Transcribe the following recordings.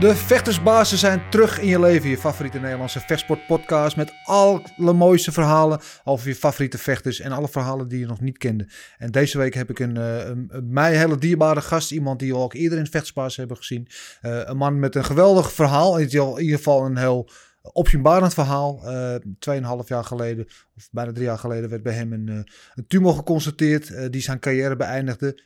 De vechtersbazen zijn terug in je leven. Je favoriete Nederlandse vechtsportpodcast met alle mooiste verhalen over je favoriete vechters en alle verhalen die je nog niet kende. En deze week heb ik een, eh, een, een mij hele dierbare gast, iemand die we ook eerder in vechtersbazen hebben gezien. Eh, een man met een geweldig verhaal, in ieder geval een heel opzienbarend verhaal. Uh, tweeënhalf jaar geleden, of bijna drie jaar geleden, werd bij hem een, uh, een tumor geconstateerd uh, die zijn carrière beëindigde.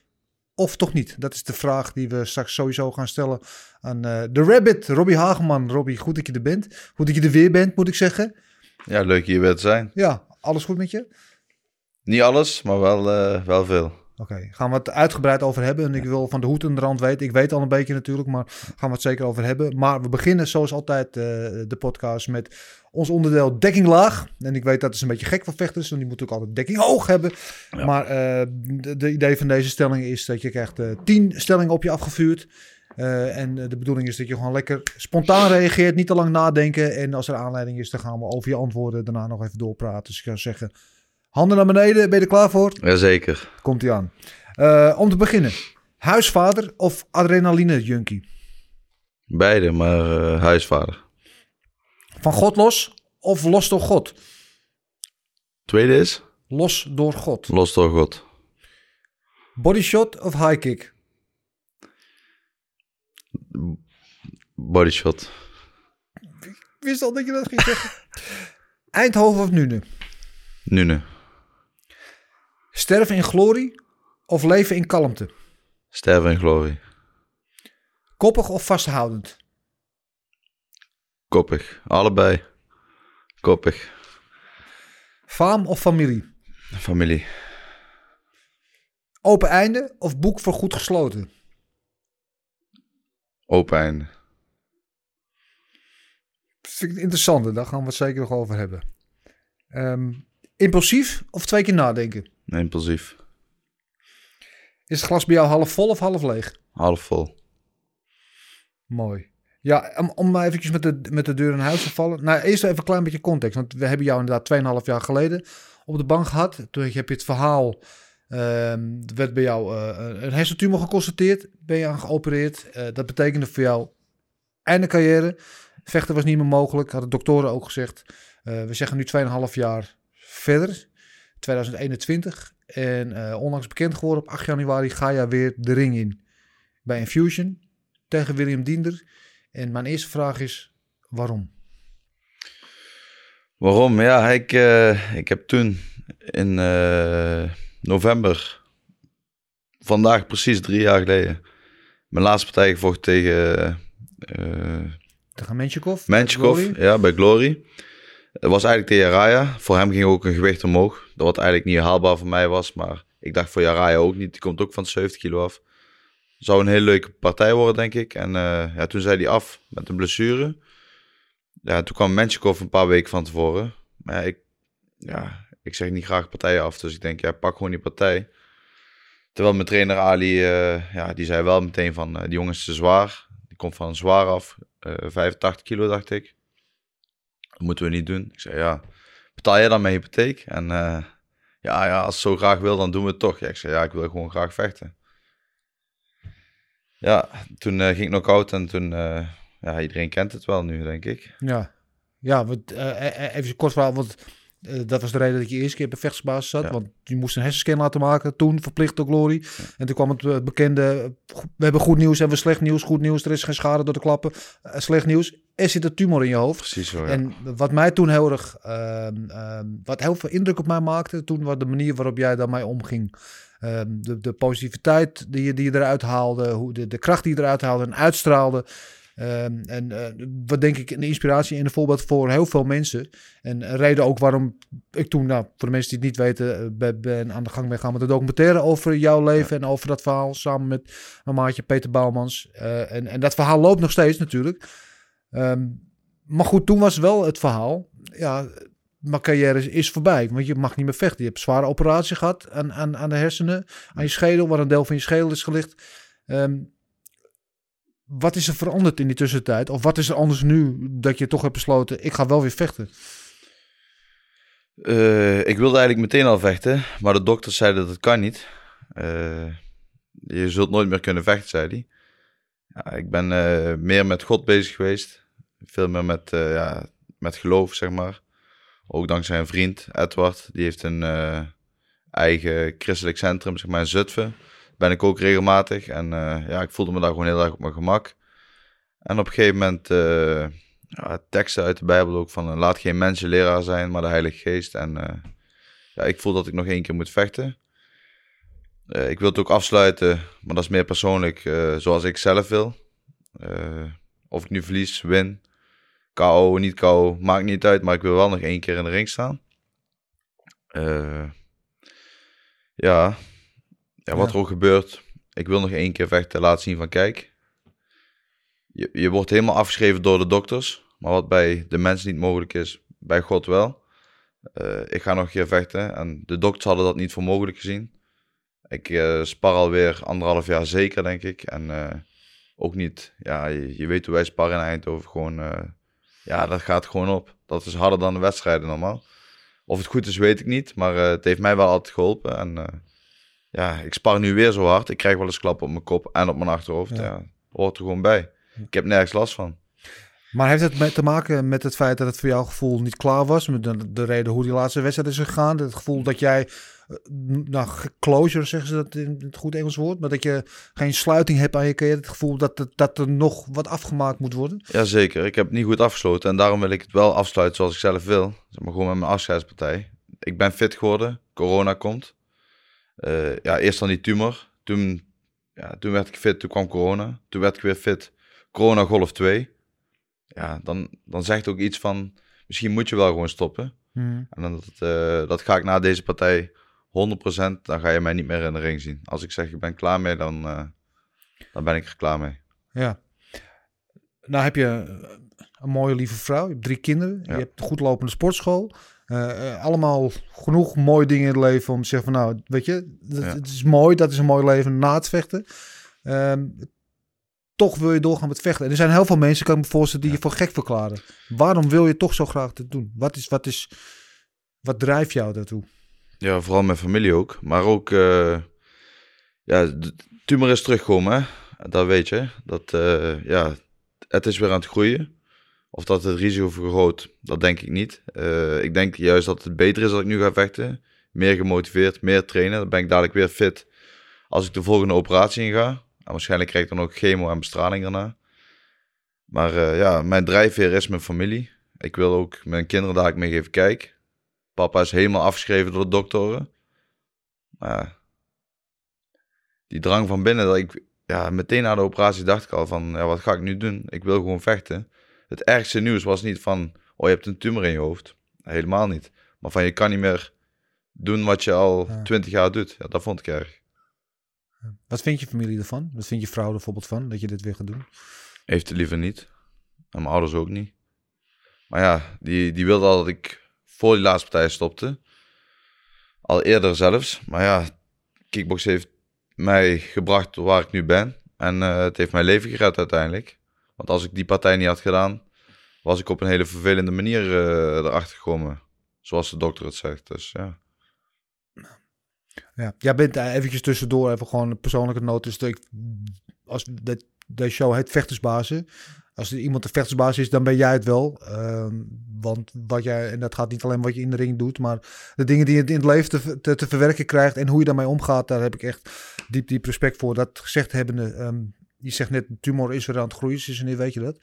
Of toch niet? Dat is de vraag die we straks sowieso gaan stellen aan de Rabbit, Robbie Hageman. Robbie, goed dat je er bent. Goed dat je er weer bent, moet ik zeggen. Ja, leuk hier weer te zijn. Ja, alles goed met je? Niet alles, maar wel, wel veel. Oké, okay, gaan we het uitgebreid over hebben. En ik wil van de hoed en de rand weten. Ik weet al een beetje natuurlijk, maar gaan we het zeker over hebben. Maar we beginnen zoals altijd uh, de podcast met ons onderdeel dekking laag. En ik weet dat is een beetje gek voor vechters, want die moeten ook altijd dekking hoog hebben. Ja. Maar uh, de, de, idee van deze stelling is dat je krijgt uh, tien stellingen op je afgevuurd. Uh, en de bedoeling is dat je gewoon lekker spontaan reageert, niet te lang nadenken. En als er aanleiding is, dan gaan we over je antwoorden daarna nog even doorpraten. Dus ik zou zeggen, Handen naar beneden, ben je er klaar voor? Jazeker. Komt ie aan. Uh, om te beginnen, huisvader of adrenaline junkie? Beide, maar uh, huisvader. Van God los of los door God? Tweede is? Los door God. Los door God. Bodyshot of high kick? Bodyshot. Ik wist al dat je dat ging zeggen. Eindhoven of Nune? Nune. Sterven in glorie of leven in kalmte? Sterven in glorie. Koppig of vasthoudend? Koppig. Allebei. Koppig. Faam of familie? Familie. Open einde of boek voor goed gesloten? Open einde. Dat vind ik interessant, daar gaan we het zeker nog over hebben. Um, impulsief of twee keer nadenken? Impulsief. Is het glas bij jou half vol of half leeg? Half vol. Mooi. Ja, om, om maar eventjes met de, met de deur in huis te vallen. Nou, eerst even een klein beetje context. Want we hebben jou inderdaad 2,5 jaar geleden op de bank gehad. Toen heb je het verhaal... Um, werd bij jou uh, een hersentumor geconstateerd. Ben je aan geopereerd. Uh, dat betekende voor jou einde carrière. Vechten was niet meer mogelijk. Hadden doktoren ook gezegd. Uh, we zeggen nu 2,5 jaar verder. 2021. En onlangs bekend geworden op 8 januari ga je weer de ring in. Bij Infusion tegen William Diender. En mijn eerste vraag is, waarom? Waarom? Ja, ik, uh, ik heb toen in uh, november, vandaag precies drie jaar geleden, mijn laatste partij gevochten tegen... tegen Menchikov? Menchikov, ja, bij Glory. Het was eigenlijk tegen Raya. Voor hem ging ook een gewicht omhoog. Dat wat eigenlijk niet haalbaar voor mij was. Maar ik dacht voor Raya ook niet. Die komt ook van 70 kilo af. Zou een hele leuke partij worden, denk ik. En uh, ja, toen zei hij af met een blessure. Ja, toen kwam Menchikov een paar weken van tevoren. Maar ja, ik, ja, ik zeg niet graag partijen af. Dus ik denk, ja, pak gewoon die partij. Terwijl mijn trainer Ali, uh, ja, die zei wel meteen van, uh, die jongen is te zwaar. Die komt van zwaar af. 85 kilo, dacht ik. Dat moeten we niet doen. Ik zei, ja, betaal jij dan mijn hypotheek? En ja, ja, als het zo graag wil, dan doen we het toch. Ik zei, ja, ik wil gewoon graag vechten. Ja, toen uh, ging ik knock-out en toen, uh, ja, iedereen kent het wel nu, denk ik. Ja, ja wat, even kort verhaal, want Eh, dat was de reden dat je eerst keer bij vechtsbasis zat. Ja. Want je moest een hersenscan laten maken. Toen verplicht door Glory. En toen kwam het eh, bekende... We hebben goed nieuws, hebben we slecht nieuws. Goed nieuws, er is geen schade door de klappen. Eh, slecht nieuws, er zit een tumor in je hoofd. Precies zo, ja. En wat mij toen heel erg, ehm, ehm, wat heel veel indruk op mij maakte, toen was de manier waarop jij daarmee omging. Ehm, de, de positiviteit die je, die je eruit haalde, hoe de, de kracht die je eruit haalde en uitstraalde. Ehm, en eh, wat denk ik een inspiratie en een voorbeeld voor heel veel mensen. En een reden ook waarom ik toen, nou, voor de mensen die het niet weten, eh, ben, ben aan de gang ben gegaan met een documentaire over jouw leven en over dat verhaal samen met mijn maatje Peter Bouwmans. Eh, en, en dat verhaal loopt nog steeds natuurlijk. Ehm, maar goed, toen was wel het verhaal, ja, mijn carrière is, voorbij. Want je mag niet meer vechten. Je hebt zware operatie gehad aan, aan, aan de hersenen, aan je schedel, waar een deel van je schedel is gelicht. Ehm, wat is er veranderd in die tussentijd? Of wat is er anders nu dat je toch hebt besloten, ik ga wel weer vechten? Eh, ik wilde eigenlijk meteen al vechten, maar de dokter zei dat het kan niet. Eh, je zult nooit meer kunnen vechten, zei hij. Ja, ik ben eh, meer met God bezig geweest. Veel meer met, ja, met geloof, zeg maar. Ook dankzij een vriend, Edward. Die heeft een eh, eigen christelijk centrum, zeg maar, in Zutphen. Ben ik ook regelmatig. En eh, ja, ik voelde me daar gewoon heel erg op mijn gemak. En op een gegeven moment eh, ja, teksten uit de Bijbel ook van... laat geen mens je leraar zijn, maar de Heilige Geest. En ja, ik voel dat ik nog één keer moet vechten. Ik wil het ook afsluiten, maar dat is meer persoonlijk, zoals ik zelf wil. Of ik nu verlies, win, KO, niet KO, maakt niet uit, maar ik wil wel nog één keer in de ring staan. Eh, ja. ja, wat Ja. er ook gebeurt, ik wil nog één keer vechten, laten zien van kijk. Je, je wordt helemaal afgeschreven door de dokters, maar wat bij de mens niet mogelijk is, bij God wel. Eh, ik ga nog een keer vechten en de dokters hadden dat niet voor mogelijk gezien. Ik eh, spar alweer anderhalf jaar zeker, denk ik. En ook niet, ja, je, je weet hoe wij sparren in Eindhoven. Gewoon, ja, dat gaat gewoon op. Dat is harder dan de wedstrijden normaal. Of het goed is, weet ik niet. Maar eh, het heeft mij wel altijd geholpen. En eh, ja, ik spar nu weer zo hard. Ik krijg wel eens klappen op mijn kop en op mijn achterhoofd. Ja. Ja. hoort er gewoon bij. Ik heb nergens last van. Maar heeft het met te maken met het feit dat het voor jouw gevoel niet klaar was? Met de, de reden hoe die laatste wedstrijd is gegaan? Het gevoel dat jij, nou, closure zeggen ze dat in het goed Engels woord, maar dat je geen sluiting hebt aan je carrière. Het gevoel dat, het, dat er nog wat afgemaakt moet worden? Jazeker, ik heb het niet goed afgesloten. En daarom wil ik het wel afsluiten zoals ik zelf wil. Zeg maar gewoon met mijn afscheidspartij. Ik ben fit geworden. Corona komt. Eh, ja, eerst dan die tumor. Toen, ja, toen werd ik fit, toen kwam corona. Toen werd ik weer fit. Corona golf 2. Ja, dan, dan zegt ook iets van... Misschien moet je wel gewoon stoppen. En dan dat, eh, dat ga ik na deze partij 100%. Dan ga je mij niet meer in de ring zien. Als ik zeg ik ben klaar mee, dan, eh, dan ben ik er klaar mee. Ja. Nou heb je eh, een mooie lieve vrouw, je hebt drie kinderen, Ja. je hebt een goed lopende sportschool. Eh, allemaal genoeg mooie dingen in het leven om te zeggen van nou, weet je, dat, Ja. het is mooi, dat is een mooi leven na het vechten. Ehm, toch wil je doorgaan met vechten. En er zijn heel veel mensen, kan ik me voorstellen, die je voor gek verklaren. Waarom wil je toch zo graag dit doen? Wat is, wat is, wat drijft jou daartoe? Ja, vooral mijn familie ook. Maar ook, eh, ja, de tumor is teruggekomen, hè. Dat weet je. Dat, eh, ja, het is weer aan het groeien. Of dat het risico vergroot, dat denk ik niet. Eh, ik denk juist dat het beter is dat ik nu ga vechten. Meer gemotiveerd, meer trainen. Dan ben ik dadelijk weer fit als ik de volgende operatie in ga. En waarschijnlijk krijg ik dan ook chemo en bestraling daarna. Maar ja, mijn drijfveer is mijn familie. Ik wil ook mijn kinderen dadelijk meegeven, kijk, Papa is helemaal afgeschreven door de doktoren. Maar ja, die drang van binnen, dat ik, ja, meteen na de operatie dacht ik al van, ja, wat ga ik nu doen? Ik wil gewoon vechten. Het ergste nieuws was niet van, oh, je hebt een tumor in je hoofd. Helemaal niet. Maar van, je kan niet meer doen wat je al Ja. twintig jaar doet. Ja, dat vond ik erg. Wat vindt je familie ervan? Wat vindt je vrouw er bijvoorbeeld van, dat je dit weer gaat doen? Heeft het liever niet. En mijn ouders ook niet. Maar ja, die, die wilde al dat ik voor die laatste partij stopte. Al eerder zelfs. Maar ja, kickbox heeft mij gebracht waar ik nu ben. En eh, het heeft mijn leven gered uiteindelijk. Want als ik die partij niet had gedaan, was ik op een hele vervelende manier eh, erachter gekomen. Zoals de dokter het zegt. Dus ja. Ja, jij bent eh, eventjes tussendoor even gewoon een persoonlijke noot. Dus ik, als, dat, deze show heet Vechtersbazen. Als er iemand de vechtersbaas is, dan ben jij het wel. Want wat jij, en dat gaat niet alleen wat je in de ring doet, maar de dingen die je in het leven te, te, verwerken krijgt en hoe je daarmee omgaat, daar heb ik echt diep, diep respect voor. Dat gezegd hebbende, ehm, je zegt net, tumor is weer aan het groeien. Sinds wanneer weet je dat?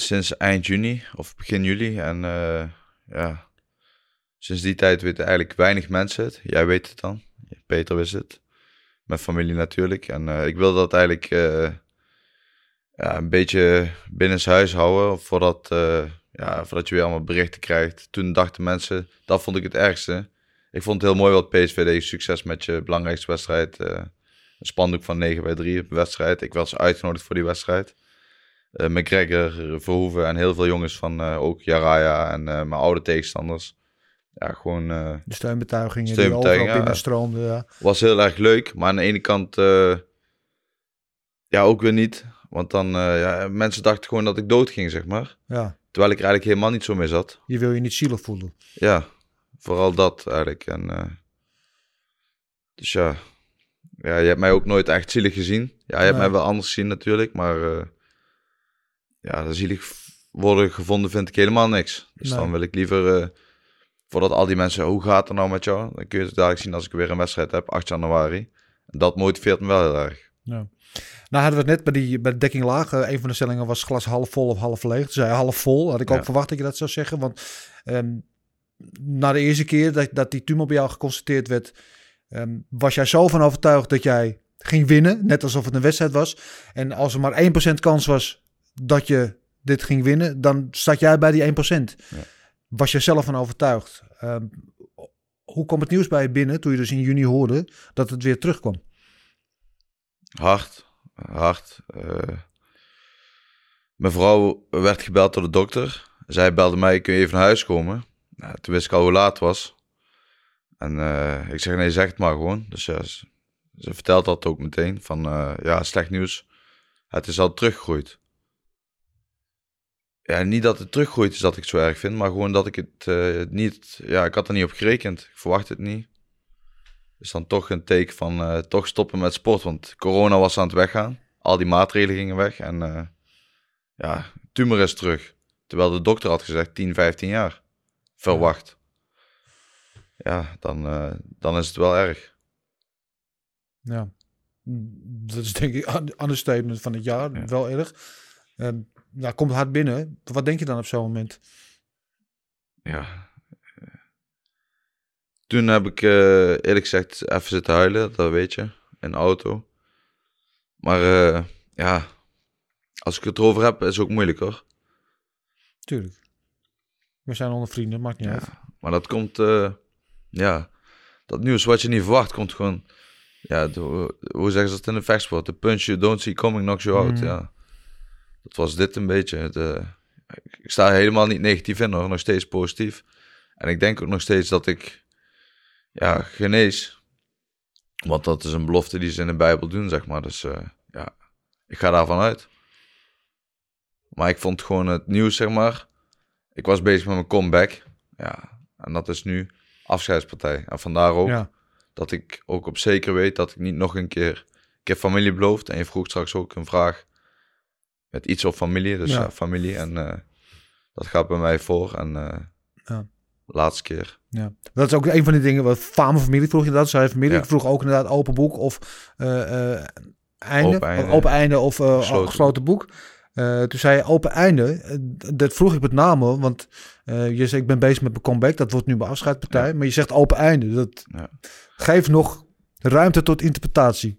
Sinds eind juni of begin juli. En eh, ja, sinds die tijd weten eigenlijk weinig mensen het. Jij weet het dan. Peter wist het. Mijn familie natuurlijk. En eh, ik wilde dat eigenlijk eh, ja, een beetje binnenshuis houden. Voordat, ja, voordat je weer allemaal berichten krijgt. Toen dachten mensen, dat vond ik het ergste. Ik vond het heel mooi wat PSV deed. Succes met je belangrijkste wedstrijd. een spandoek van 9 bij 3 op de wedstrijd. Ik was uitgenodigd voor die wedstrijd uh, McGregor, Verhoeven en heel veel jongens van uh, ook Jaraya en uh, mijn oude tegenstanders. Ja, gewoon... de steunbetuigingen, steunbetuigingen die overal binnenstroomden. Ja. Was heel erg leuk, maar aan de ene kant ja, ook weer niet. Want dan, ja, mensen dachten gewoon dat ik dood ging, zeg maar. Ja. Terwijl ik er eigenlijk helemaal niet zo mee zat. Je wil je niet zielig voelen. Ja, vooral dat eigenlijk. En, dus ja. ja, je hebt mij ook nooit echt zielig gezien. Ja, je hebt mij wel anders gezien natuurlijk, maar ja, dan zielig worden gevonden vind ik helemaal niks. Dus dan wil ik liever, voordat al die mensen, hoe gaat het nou met jou? Dan kun je het dadelijk zien als ik weer een wedstrijd heb, 8 januari. En dat motiveert me wel heel erg. Ja. Nou hadden we het net bij, die, bij de dekking laag. een van de stellingen was glas half vol of half leeg. Toen zei half vol. Had ik ook verwacht dat je dat zou zeggen. Want um, na de eerste keer dat, dat die tumor bij jou geconstateerd werd... Um, was jij zo van overtuigd dat jij ging winnen. Net alsof het een wedstrijd was. En als er maar 1% kans was dat je dit ging winnen, dan zat jij bij die 1%. Ja. Was je zelf van overtuigd? Um, hoe kwam het nieuws bij je binnen toen je dus in juni hoorde dat het weer terugkwam? Hard, hard. Uh, mijn vrouw werd gebeld door de dokter. Zij belde mij, kun je even naar huis komen? Nou, toen wist ik al hoe laat het was. En uh, ik zeg, nee, zeg het maar gewoon. Dus ja, ze, vertelt dat ook meteen. Van, uh, ja, slecht nieuws. Het is al teruggegroeid. Ja, niet dat het teruggroeit is dat ik zo erg vind, maar gewoon dat ik het niet... Ja, ik had er niet op gerekend. Ik verwacht het niet. Dus dan toch een teken van uh, toch stoppen met sport, want corona was aan het weggaan. Al die maatregelen gingen weg en uh, ja, tumor is terug. Terwijl de dokter had gezegd 10, 15 jaar. Verwacht. Ja, dan, dan is het wel erg. Ja, dat is denk ik understatement van het jaar. Ja. Wel erg. Ja, komt hard binnen. Wat denk je dan op zo'n moment? Ja. Toen heb ik uh, eerlijk gezegd even zitten huilen, dat weet je, in de auto. Maar uh, ja, als ik het erover heb, is het ook moeilijk hoor. Tuurlijk. We zijn onder vrienden, maakt niet ja, uit. Maar dat komt, uh, ja, dat nieuws wat je niet verwacht, komt gewoon, ja, de, hoe zeggen ze dat in de vechtsport? The punch you don't see coming knocks you out, mm. ja dat was dit een beetje. Het, uh, ik sta helemaal niet negatief in hoor, nog steeds positief. En ik denk ook nog steeds dat ik ja, genees. Want dat is een belofte die ze in de Bijbel doen, zeg maar. Dus uh, ja, ik ga daarvan uit. Maar ik vond gewoon het nieuws, zeg maar. Ik was bezig met mijn comeback. Ja, en dat is nu afscheidspartij. En vandaar ook ja. dat ik ook op zeker weet dat ik niet nog een keer... Ik heb familie beloofd en je vroeg straks ook een vraag met iets op familie, dus ja. familie. En uh, dat gaat bij mij voor. En ja. Laatste keer. Ja, dat is ook een van die dingen. Wat fame familie vroeg je dat, zei familie. Ja. Ik vroeg ook inderdaad open boek of uh, einde, open einde, open einde of gesloten. gesloten boek. toen zei je open einde. dat vroeg ik met name, want je zegt ik ben bezig met mijn comeback. Dat wordt nu mijn afscheidpartij. Maar je zegt open einde. Dat geeft nog ruimte tot interpretatie.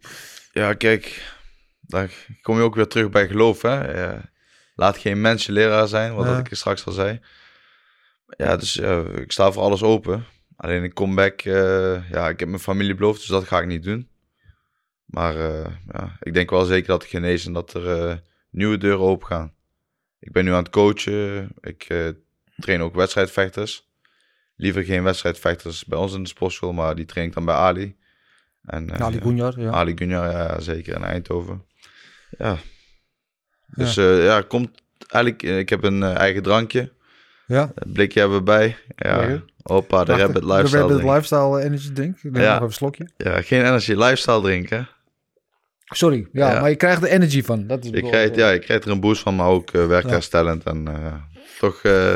Ja, kijk, dan kom je ook weer terug bij geloof. Hè? laat geen mensen leraar zijn, wat ja. ik straks al zei. Ja, dus ik sta voor alles open. Alleen een comeback, uh, ja, ik heb mijn familie beloofd, dus dat ga ik niet doen. Maar uh, ja, ik denk wel zeker dat ik genees en dat er uh, nieuwe deuren open gaan. Ik ben nu aan het coachen. Ik train ook wedstrijdvechters. Liever geen wedstrijdvechters bij ons in de sportschool, maar die train ik dan bij Ali. En, Ali Gunjar, ja. Ali Gunjar, ja, zeker in Eindhoven. Ja. Dus ja, uh, ja komt eigenlijk, ik heb een uh, eigen drankje. Ja. Blikje hebben we bij. Ja. Opa, de Wacht, Rabbit Lifestyle De Rabbit Lifestyle Energy drink. Ik neem ja. nog even een slokje. Ja, geen Energy Lifestyle drinken. Sorry, ja, Ja. maar je krijgt er energy van. Dat is Je krijgt, ja, je krijgt er een boost van, maar ook eh, werkherstellend. En eh, toch, eh,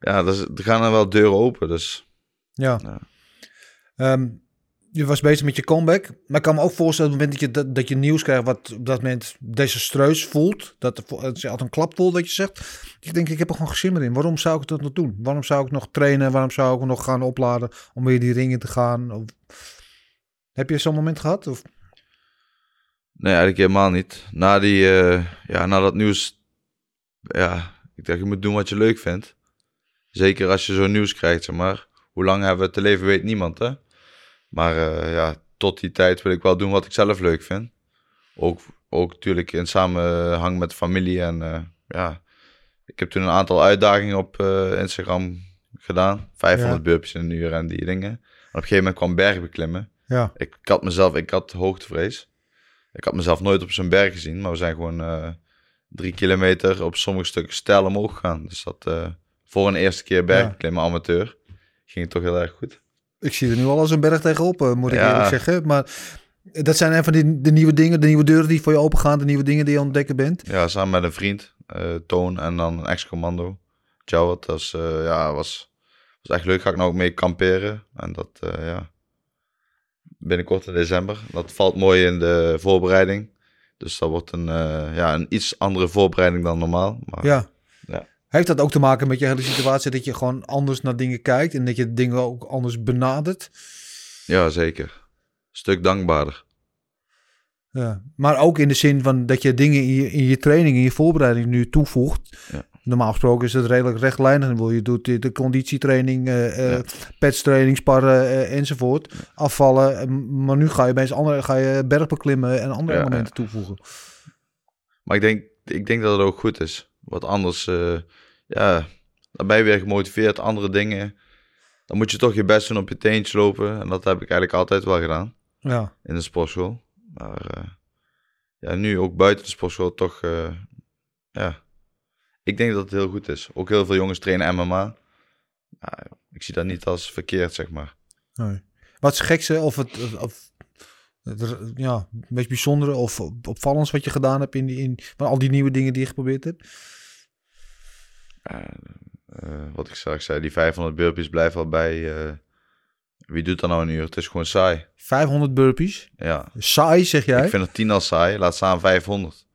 ja, dus, er gaan er wel deuren open. Dus Ja. Ja. Je was bezig met je comeback. Maar ik kan me ook voorstellen op het moment dat je, dat, dat je nieuws krijgt wat op dat moment desastreus voelt. Dat is altijd een klap voelt dat je zegt. Ik denk, ik heb er gewoon geen in. Waarom zou ik dat nog doen? Waarom zou ik nog trainen? Waarom zou ik nog gaan opladen om weer die ringen te gaan? Heb je zo'n moment gehad? Of, nee, eigenlijk helemaal niet. Na, die, eh, ja, na dat nieuws, ja, ik dacht, je moet doen wat je leuk vindt. Zeker als je zo'n nieuws krijgt, zeg maar. Hoe lang hebben we te leven, weet niemand, hè. Maar eh, ja, tot die tijd wil ik wel doen wat ik zelf leuk vind. Ook, ook natuurlijk in samenhang met familie. En eh, ja, ik heb toen een aantal uitdagingen op eh, Instagram gedaan. 500 Ja. burpees in een uur en die dingen. En op een gegeven moment kwam bergbeklimmen. ja, Ik, ik had mezelf, ik had hoogtevrees. Ik had mezelf nooit op zo'n berg gezien, maar we zijn gewoon drie kilometer op sommige stukken stijl omhoog gegaan. Dus dat voor een eerste keer bergbeklimmen amateur ging het toch heel erg goed. Ik zie er nu al als een berg tegenop, eh, moet ik Ja. eerlijk zeggen. Maar dat zijn een van die, de nieuwe dingen, de nieuwe deuren die voor je open gaan. De nieuwe dingen die je ontdekken bent. Ja, samen met een vriend, eh, Toon en dan een ex-commando, Jawad. Dat was, eh, ja, was, was echt leuk. Ga ik nou ook mee kamperen. En dat, ja, binnenkort in december. Dat valt mooi in de voorbereiding. Dus dat wordt een, ja, een iets andere voorbereiding dan normaal. Maar Ja. Heeft dat ook te maken met je hele situatie dat je gewoon anders naar dingen kijkt en dat je dingen ook anders benadert? Ja, zeker. Stuk dankbaarder. Ja. Maar ook in de zin van dat je dingen in je, in je training, in je voorbereiding nu toevoegt. Ja. Normaal gesproken is het redelijk rechtlijnig. Je doet de, conditietraining, eh Ja. petstraining, sparren eh, enzovoort. Afvallen. Maar nu ga je bij andere ga je bergbeklimmen en andere Ja, elementen toevoegen. Maar ik denk, ik denk dat het ook goed is. Wat anders, ja, dan ben je weer gemotiveerd. Andere dingen, dan moet je toch je best doen op je teentjes lopen. En dat heb ik eigenlijk altijd wel gedaan Ja. in de sportschool. Maar eh, ja, nu ook buiten de sportschool toch, eh, ja, ik denk dat het heel goed is. Ook heel veel jongens trainen MMA. Ja, ik zie dat niet als verkeerd, zeg maar. Nee. Wat is het gekste of het, of, of het ja, meest bijzondere of opvallends wat je gedaan hebt in, die, in van al die nieuwe dingen die je geprobeerd hebt? Eh, wat ik straks zei, die 500 burpees blijven al bij. eh, wie doet dat nou een uur? Het is gewoon saai. 500 burpees. Ja, Saai, zeg jij? ik vind het 10 al saai. Laat staan 500.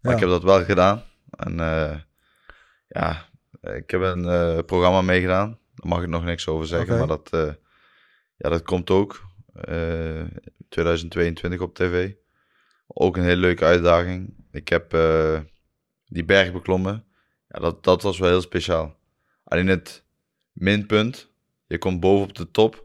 Maar Ja. ik heb dat wel gedaan. En eh, ja, ik heb een eh, programma meegedaan. Daar mag ik nog niks over zeggen. Maar dat, eh, ja, dat komt ook. eh 2022 op tv. Ook een hele leuke uitdaging. Ik heb eh, die berg beklommen. Ja, dat, dat was wel heel speciaal. Alleen het minpunt. Je komt boven op de top.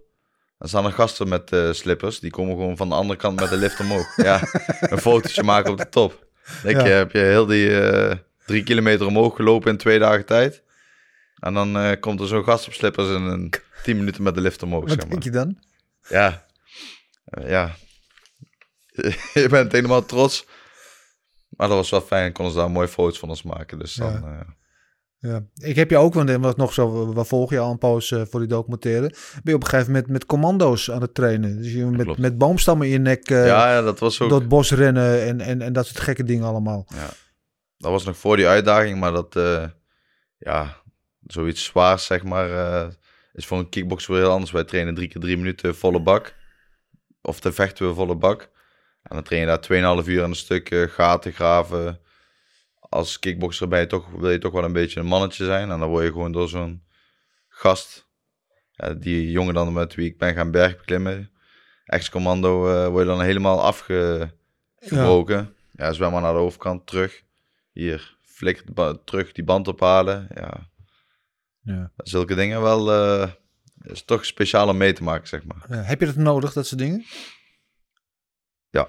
Dan staan er gasten met eh, slippers. Die komen gewoon van de andere kant met de lift omhoog. Ja, een fotootje maken op de top. Denk Ja. je, heb je heel die eh, drie kilometer omhoog gelopen in twee dagen tijd. En dan eh, komt er zo'n gast op slippers en een tien minuten met de lift omhoog. Wat zeg denk maar. je dan? Ja. Ja. je bent helemaal trots. Maar dat was wel fijn. Konden ze daar mooie foto's van ons maken. Dus dan... Ja. Ja. Ik heb je ook, want nog zo, we volgen je al een poos eh, voor die documentaire. Ben je op een gegeven moment met commando's aan het trainen. Dus je met, Klopt. met boomstammen in je nek eh, ja, ja, dat was ook... door het bos rennen en, en, en dat soort gekke dingen allemaal. Dat was nog voor die uitdaging, maar dat, eh, ja, zoiets zwaars, zeg maar, is voor een kickboxer weer heel anders. Wij trainen drie keer drie minuten volle bak. Of te vechten we volle bak. En dan train je daar 2,5 uur aan een stuk gaten graven. Als kickboxer ben je toch, wil je toch wel een beetje een mannetje zijn. En dan word je gewoon door zo'n gast, ja, die jongen dan met wie ik ben gaan bergbeklimmen, ex-commando, eh, word je dan helemaal afgebroken. Ja, zwem maar naar de overkant, terug. Hier, ba- terug die band ophalen. Ja, Ja. zulke dingen wel, eh is toch speciaal om mee te maken, zeg maar. Ja, heb je dat nodig, dat soort dingen? Ja,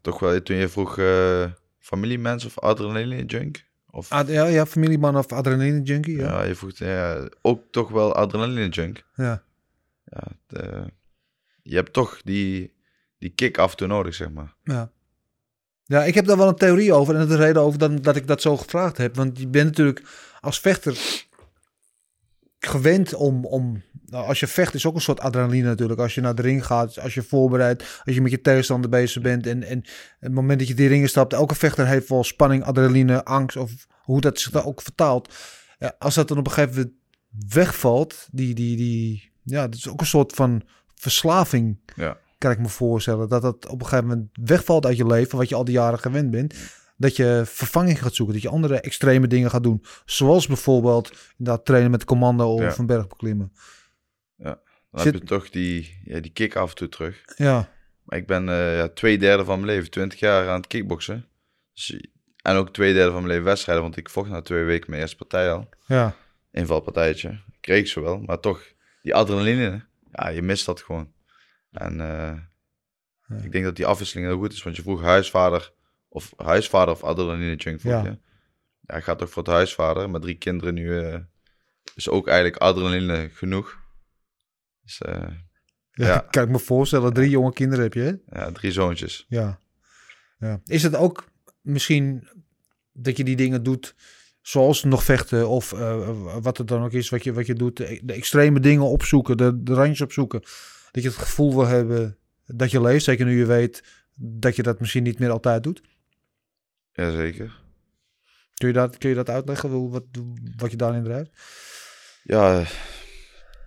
toch wel, toen je vroeg eh familiemens of adrenaline junk? Of, Ad- ja, ja, familieman of adrenaline junkie. Ja. ja, je vroeg ja, ook toch wel adrenaline junk. Ja. Ja, de- je hebt toch die, die kick af en toe nodig, zeg maar. Ja. Ja, ik heb daar wel een theorie over. En dat is de reden over dat, dat ik dat zo gevraagd heb. Want je bent natuurlijk als vechter... gewend om, om nou, als je vecht is ook een soort adrenaline natuurlijk. Als je naar de ring gaat, als je voorbereidt, als je met je tegenstander bezig bent. En, en het moment dat je die ringen stapt, elke vechter heeft wel spanning, adrenaline, angst of hoe dat zich daar ook vertaalt. Ja, als dat dan op een gegeven moment wegvalt, die, die, die, ja, dat is ook een soort van verslaving. Ja. Kan ik me voorstellen dat dat op een gegeven moment wegvalt uit je leven, wat je al die jaren gewend bent. Dat je vervanging gaat zoeken, dat je andere extreme dingen gaat doen. Zoals bijvoorbeeld dat trainen met commando of Ja. een berg beklimmen. Dan Zit- heb je toch die, ja, die kick af en toe terug. Ja, Maar ik ben eh, ja, twee derde van mijn leven, 20 jaar aan het kickboksen. Dus, en ook twee derde van mijn leven wedstrijden, want ik vocht na twee weken mijn eerste partij al. ja, Invalpartijtje. Kreeg ze wel, maar toch, die adrenaline, ja, je mist dat gewoon. En eh, ik denk dat die afwisseling heel goed is, want je vroeg huisvader of huisvader of adrenaline junk Ja. je. Ja, ik ga toch voor het huisvader, met drie kinderen nu, eh, is ook eigenlijk adrenaline genoeg. Dus eh, ja. Ja. Kan ik me voorstellen, drie jonge kinderen heb je, hè? ja, drie zoontjes. Ja. ja. Is het ook misschien dat je die dingen doet zoals nog vechten of eh, wat het dan ook is wat je, wat je doet, de, de extreme dingen opzoeken, de, de randjes opzoeken, dat je het gevoel wil hebben dat je leeft, zeker nu je weet dat je dat misschien niet meer altijd doet? Jazeker. Kun je dat, kun je dat uitleggen, hoe- wat, wat je daarin drijft? Ja,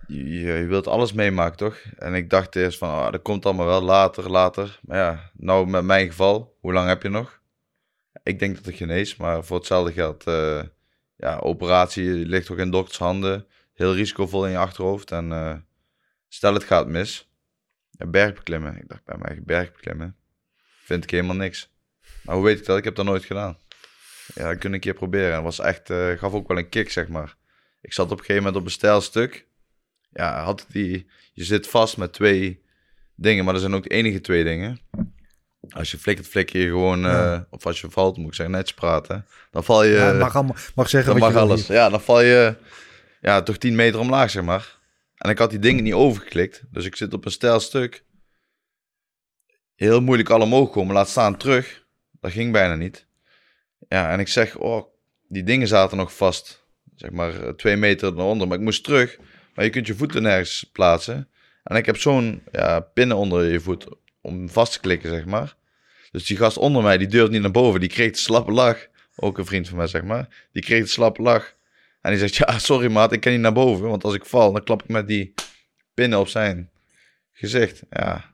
je, je wilt alles meemaken, toch? En ik dacht eerst van, ah, dat komt allemaal wel later, later. Maar ja, nou met mijn geval, hoe lang heb je nog? Ik denk dat ik genees, maar voor hetzelfde geld, eh, ja, operatie ligt toch in dokters handen. Heel risicovol in je achterhoofd. En eh, stel het gaat mis, ja, bergbeklimmen. Ik dacht bij mij, bergbeklimmen, vind ik helemaal niks. Maar hoe weet ik dat? Ik heb dat nooit gedaan. Ja, dat kun ik een keer proberen. En het was echt, eh, gaf ook wel een kick, zeg maar. Ik zat op een gegeven moment op een stijl stuk. Ja, had die, je zit vast met twee dingen, maar er zijn ook de enige twee dingen. Als je flikkert, flikker je gewoon, Ja. eh, of als je valt, moet ik zeggen, netjes praten. Dan val je, ja, mag, allemaal, mag zeggen dan wat mag je alles. Ja, dan val je, ja, toch 10 meter omlaag, zeg maar. En ik had die dingen niet overgeklikt, dus ik zit op een stijl stuk. Heel moeilijk al omhoog komen, laat staan terug. Dat ging bijna niet. Ja, en ik zeg, oh, die dingen zaten nog vast. Zeg maar eh, twee meter eronder. Maar ik moest terug. Maar je kunt je voeten nergens plaatsen. En ik heb zo'n ja, pinnen onder je voet om vast te klikken, zeg maar. Dus die gast onder mij, die durfde niet naar boven. Die kreeg de slappe lach. Ook een vriend van mij, zeg maar. Die kreeg de slappe lach. En die zegt, ja, sorry maat, ik kan niet naar boven. Want als ik val, dan klap ik met die pinnen op zijn gezicht. Ja,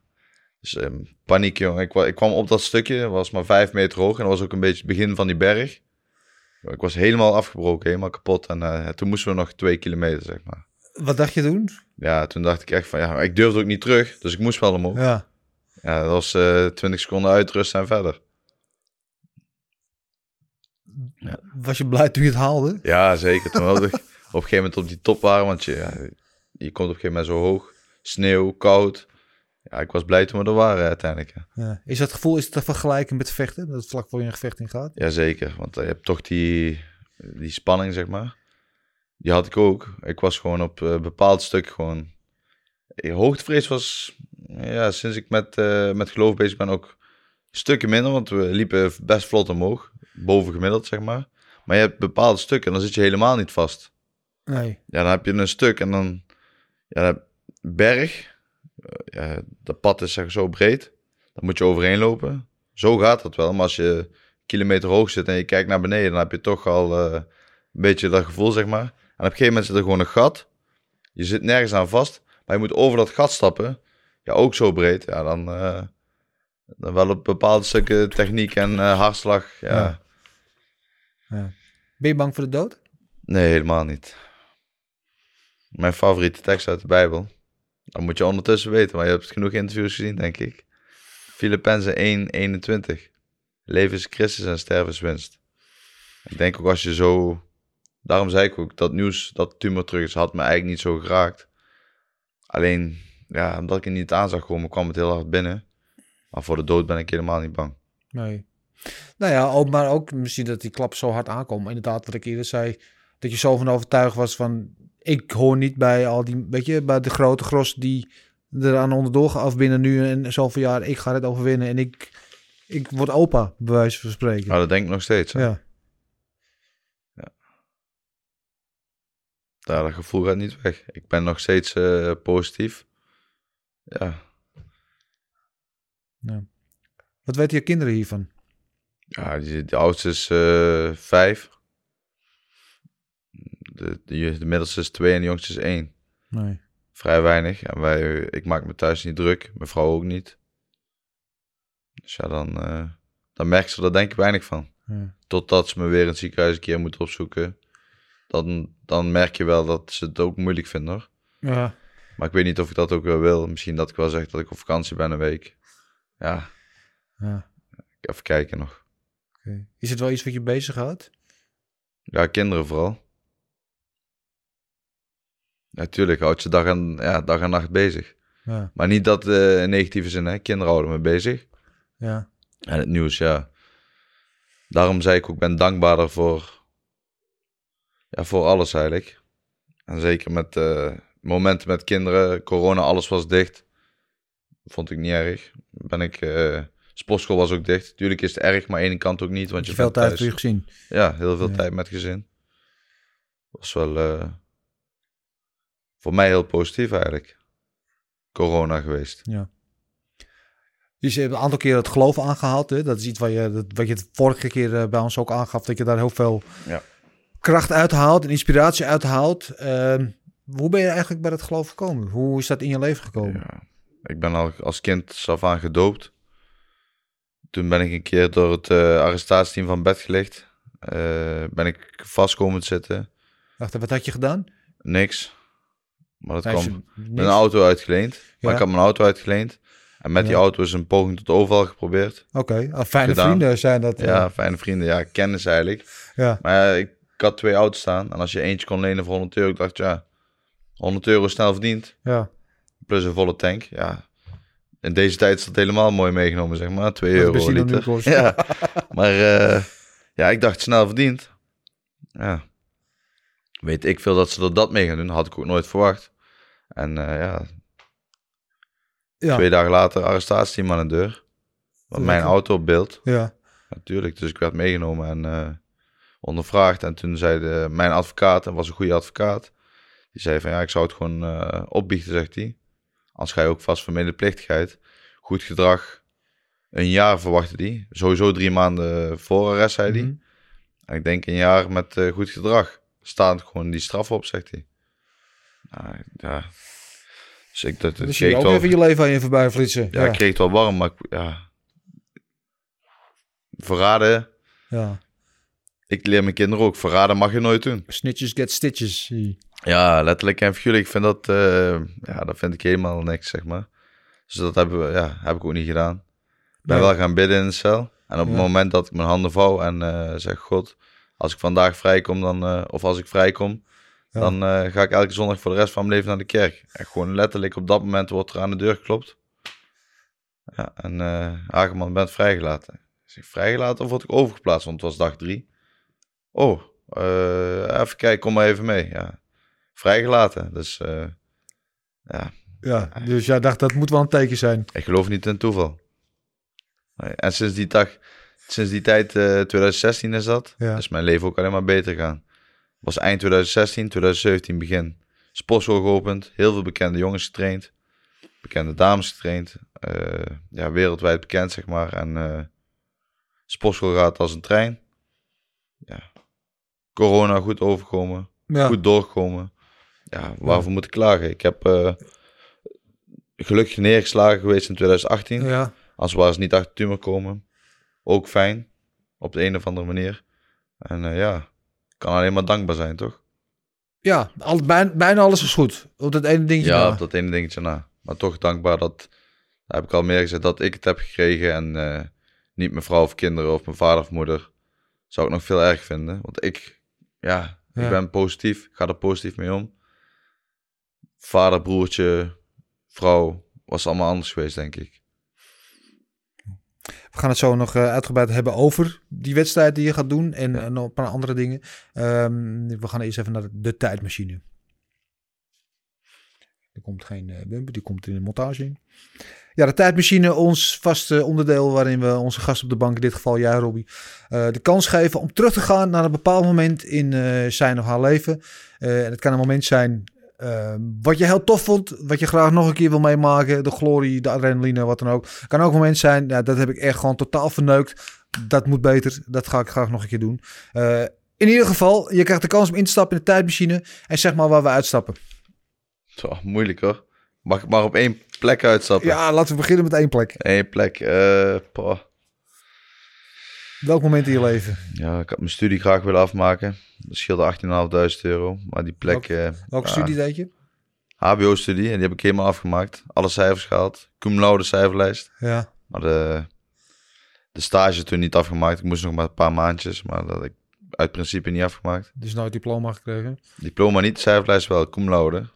dus ehm, paniek, jongen. Ik, ik kwam op dat stukje, was maar vijf meter hoog. En dat was ook een beetje het begin van die berg. Ik was helemaal afgebroken, helemaal kapot. En eh, toen moesten we nog twee kilometer, zeg maar. Wat dacht je toen? Ja, toen dacht ik echt van, ja, ik durfde ook niet terug. Dus ik moest wel omhoog. Ja, Ja. dat was eh 20 seconden uitrusten en verder. Was je blij toen je het haalde? Ja, zeker. Toen we op een gegeven moment op die top waren, want je, ja, je komt op een gegeven moment zo hoog. Sneeuw, koud. Ja, ik was blij toen we er waren uiteindelijk. ja. Is dat gevoel is het te vergelijken met vechten? Dat het vlak voor je een gevecht in gaat? Jazeker, want je hebt toch die, die spanning, zeg maar. Die had ik ook. Ik was gewoon op een bepaald stuk gewoon... Eh, Hoogtevrees was, ja, sinds ik met, eh, met geloof bezig ben, ook stukken minder. Want we liepen best vlot omhoog. Boven gemiddeld, zeg maar. Maar je hebt bepaalde stukken en dan zit je helemaal niet vast. Nee. Ja, dan heb je een stuk en dan... Ja, dan- berg. Eh, ja, dat pad is zeg, maar zo breed. Dan moet je overheen lopen. Zo gaat dat wel. Maar als je kilometer hoog zit en je kijkt naar beneden... dan heb je toch al eh, een beetje dat gevoel, zeg maar. En op een gegeven moment zit er gewoon een gat. Je zit nergens aan vast. Maar je moet over dat gat stappen. Ja, ook zo breed. Ja, dan... eh, dan wel op bepaalde stukken techniek en eh, hartslag. Ja. Ja. Ben je bang voor de dood? Nee, helemaal niet. Mijn favoriete tekst uit de Bijbel. Dat moet je ondertussen weten, maar je hebt genoeg interviews gezien, denk ik. Filippenzen 1, 21. Leven is Christus en sterven is winst. Ik denk ook als je zo... Daarom zei ik ook, dat nieuws, dat tumor terug is, had me eigenlijk niet zo geraakt. Alleen, ja, omdat ik het niet aan zag komen, kwam het heel hard binnen. Maar voor de dood ben ik helemaal niet bang. Nee. Nou ja, ook, maar ook misschien dat die klap zo hard aankomt. Inderdaad, wat ik eerder zei, dat je zo van overtuigd was van... Ik hoor niet bij al die, weet je, bij de grote gros die er aan onderdoor gaan af binnen nu en zoveel jaar. Ik ga het overwinnen en ik, ik word opa, bij wijze van spreken. Maar dat denk ik nog steeds. hè. ja. daar, dat gevoel gaat niet weg. Ik ben nog steeds eh, positief. Ja, Wat weten je kinderen hiervan? ja die, de oudste is eh, vijf. De, de, de middelste is twee en de jongste is één. Nee. Vrij weinig. En wij, ik maak me thuis niet druk. Mijn vrouw ook niet. Dus ja, dan, eh, dan merkt ze er denk ik weinig van. Ja. Totdat ze me weer in het ziekenhuis een keer moet opzoeken. Dan, dan merk je wel dat ze het ook moeilijk vinden hoor. Ja. Maar ik weet niet of ik dat ook wel wil. Misschien dat ik wel zeg dat ik op vakantie ben een week. Ja, ja. even kijken nog. Is het wel iets wat je bezighoudt? Ja, kinderen vooral. Natuurlijk, houdt ze dag en, ja, dag en nacht bezig. Ja. Maar niet dat eh, in negatieve zin, hè. Kinderen houden me bezig. Ja. En het nieuws, ja. Daarom zei ik ook, ik ben dankbaarder voor, ja, voor alles eigenlijk. En zeker met eh, momenten met kinderen, corona, alles was dicht. Vond ik niet erg. Ben ik, eh sportschool was ook dicht. Tuurlijk is het erg, maar aan de ene kant ook niet, want je veel tijd thuis. voor je gezien. Ja, heel veel Ja. tijd met gezin. Was wel voor mij heel positief eigenlijk. Corona geweest. Ja. Dus je hebt een aantal keer het geloof aangehaald. Hè? Dat is iets wat je, dat, wat je het vorige keer eh, bij ons ook aangaf. Dat je daar heel veel Ja. kracht uithaalt en inspiratie uithaalt. Ehm, hoe ben je eigenlijk bij het geloof gekomen? Hoe is dat in je leven gekomen? Ja, ik ben al als kind af aan gedoopt. Toen ben ik een keer door het eh, arrestatieteam van bed gelegd. Eh, ben ik vast komen te zitten. Wacht, wat had je gedaan? Niks. Maar dat kwam... een auto uitgeleend. Maar ik had mijn auto uitgeleend. En met die auto is een poging tot overval geprobeerd. Oké, ah, fijne gedaan. vrienden zijn dat. eh, Ja, fijne vrienden. Ja, kennis eigenlijk. ja. Maar ik, ik had twee auto's staan. En als je eentje kon lenen voor 100 euro, ik dacht ja, 100 euro snel verdiend. ja. Plus een volle tank. Ja, in deze tijd is dat helemaal mooi meegenomen, zeg maar. 2 Wat de euro liter. Ja, maar eh, ja, ik dacht snel verdiend. Ja, weet ik veel dat ze er dat mee gaan doen. Had ik ook nooit verwacht. En eh, ja, Ja. twee dagen later arrestatieteam aan de deur. Want mijn auto op beeld. ja. Natuurlijk, dus ik werd meegenomen en eh, ondervraagd. En toen zei de, mijn advocaat, en was een goede advocaat, die zei van ja, ik zou het gewoon eh, opbiechten, zegt hij. Anders ga je ook vast voor medeplichtigheid. Goed gedrag, een jaar verwachtte die. Sowieso drie maanden voor arrest, zei hij. Mhm. En ik denk een jaar met goed gedrag. Staat gewoon die straf op, zegt hij. Nou, ja. Dus ik dat, het Dus keek ook wel, even je leven aan je voorbij flitsen. ja, ik kreeg het wel warm, maar ik- ja. Verraden, ja. Ik leer mijn kinderen ook, verraden mag je nooit doen. Snitches get stitches. Ja, letterlijk en figuurlijk. Ik vind dat, eh, ja, dat vind ik helemaal niks, zeg maar. Dus dat hebben we, ja, heb ik ook niet gedaan. Ik ben Nee. wel gaan bidden in de cel. En op het moment dat ik mijn handen vouw en eh, zeg, God, als ik vandaag vrijkom, dan, eh, of als ik vrijkom, Ja. dan eh, ga ik elke zondag voor de rest van mijn leven naar de kerk. En gewoon letterlijk op dat moment wordt er aan de deur geklopt. Ja, en eh Hageman bent vrijgelaten. Ik zeg, vrijgelaten of word ik overgeplaatst? Want het was dag drie. Oh, even kijken, kom maar even mee. Ja, vrijgelaten. Dus ja, Ja, dus jij dacht dat moet wel een teken zijn. ik geloof niet in toeval. En sinds die, dag, sinds die tijd, eh 2016 is dat, Ja. is mijn leven ook alleen maar beter gaan. Was eind 2016, 2017 begin. Sportschool geopend, heel veel bekende jongens getraind, bekende dames getraind. eh, ja, wereldwijd bekend, zeg maar. En eh sportschool gaat als een trein. Ja. Corona goed overkomen, Ja. goed doorgekomen. Ja, waarvoor moet ik klagen? Ik heb gelukkig neergeslagen geweest in 2018. Ja. Als eens niet achter tumor komen. Ook fijn. Op de een of andere manier. En eh, ja, kan alleen maar dankbaar zijn, toch? Ja, al, bijna, bijna alles is goed. Op dat ene dingetje Ja, na. op dat ene dingetje na. Maar toch dankbaar dat, daar heb ik al meer gezegd, dat ik het heb gekregen. En eh, niet mijn vrouw of kinderen of mijn vader of moeder. Zou ik nog veel erg vinden. Want ik, ja, Ja. ik ben positief. Ik ga er positief mee om. Vader, broertje, vrouw, was allemaal anders geweest, denk ik. We gaan het zo nog eh, uitgebreid hebben over die wedstrijd die je gaat doen en, en nog een paar andere dingen. Ehm, we gaan eerst even naar de, tijdmachine. Er komt geen eh, bumper, die komt in de montage in. Ja, de tijdmachine, ons vaste onderdeel waarin we onze gast op de bank, in dit geval jij Robbie, eh, de kans geven om terug te gaan naar een bepaald moment in eh, zijn of haar leven. Eh, en het kan een moment zijn eh, wat je heel tof vond, wat je graag nog een keer wil meemaken, de glorie, de adrenaline, wat dan ook. Kan ook een moment zijn, ja, dat heb ik echt gewoon totaal verneukt. Dat moet beter, dat ga ik graag nog een keer doen. Eh, in ieder geval, je krijgt de kans om in te stappen in de tijdmachine en zeg maar waar we uitstappen. Zo, moeilijk hoor. Mag ik maar op één plek uitstappen? Ja, laten we beginnen met één plek. Eén plek. eh, poh. Welk moment in je leven? Ja, ik had mijn studie graag willen afmaken. Dat scheelde 18.500 euro. Maar die plek... eh, Welke studie deed je? HBO-studie. En die heb ik helemaal afgemaakt. Alle cijfers gehaald. Cum laude cijferlijst. Ja. Maar de, de stage toen niet afgemaakt. Ik moest nog maar een paar maandjes. Maar dat ik uit principe niet afgemaakt. Dus nooit diploma gekregen. Diploma niet, cijferlijst wel. Cum laude.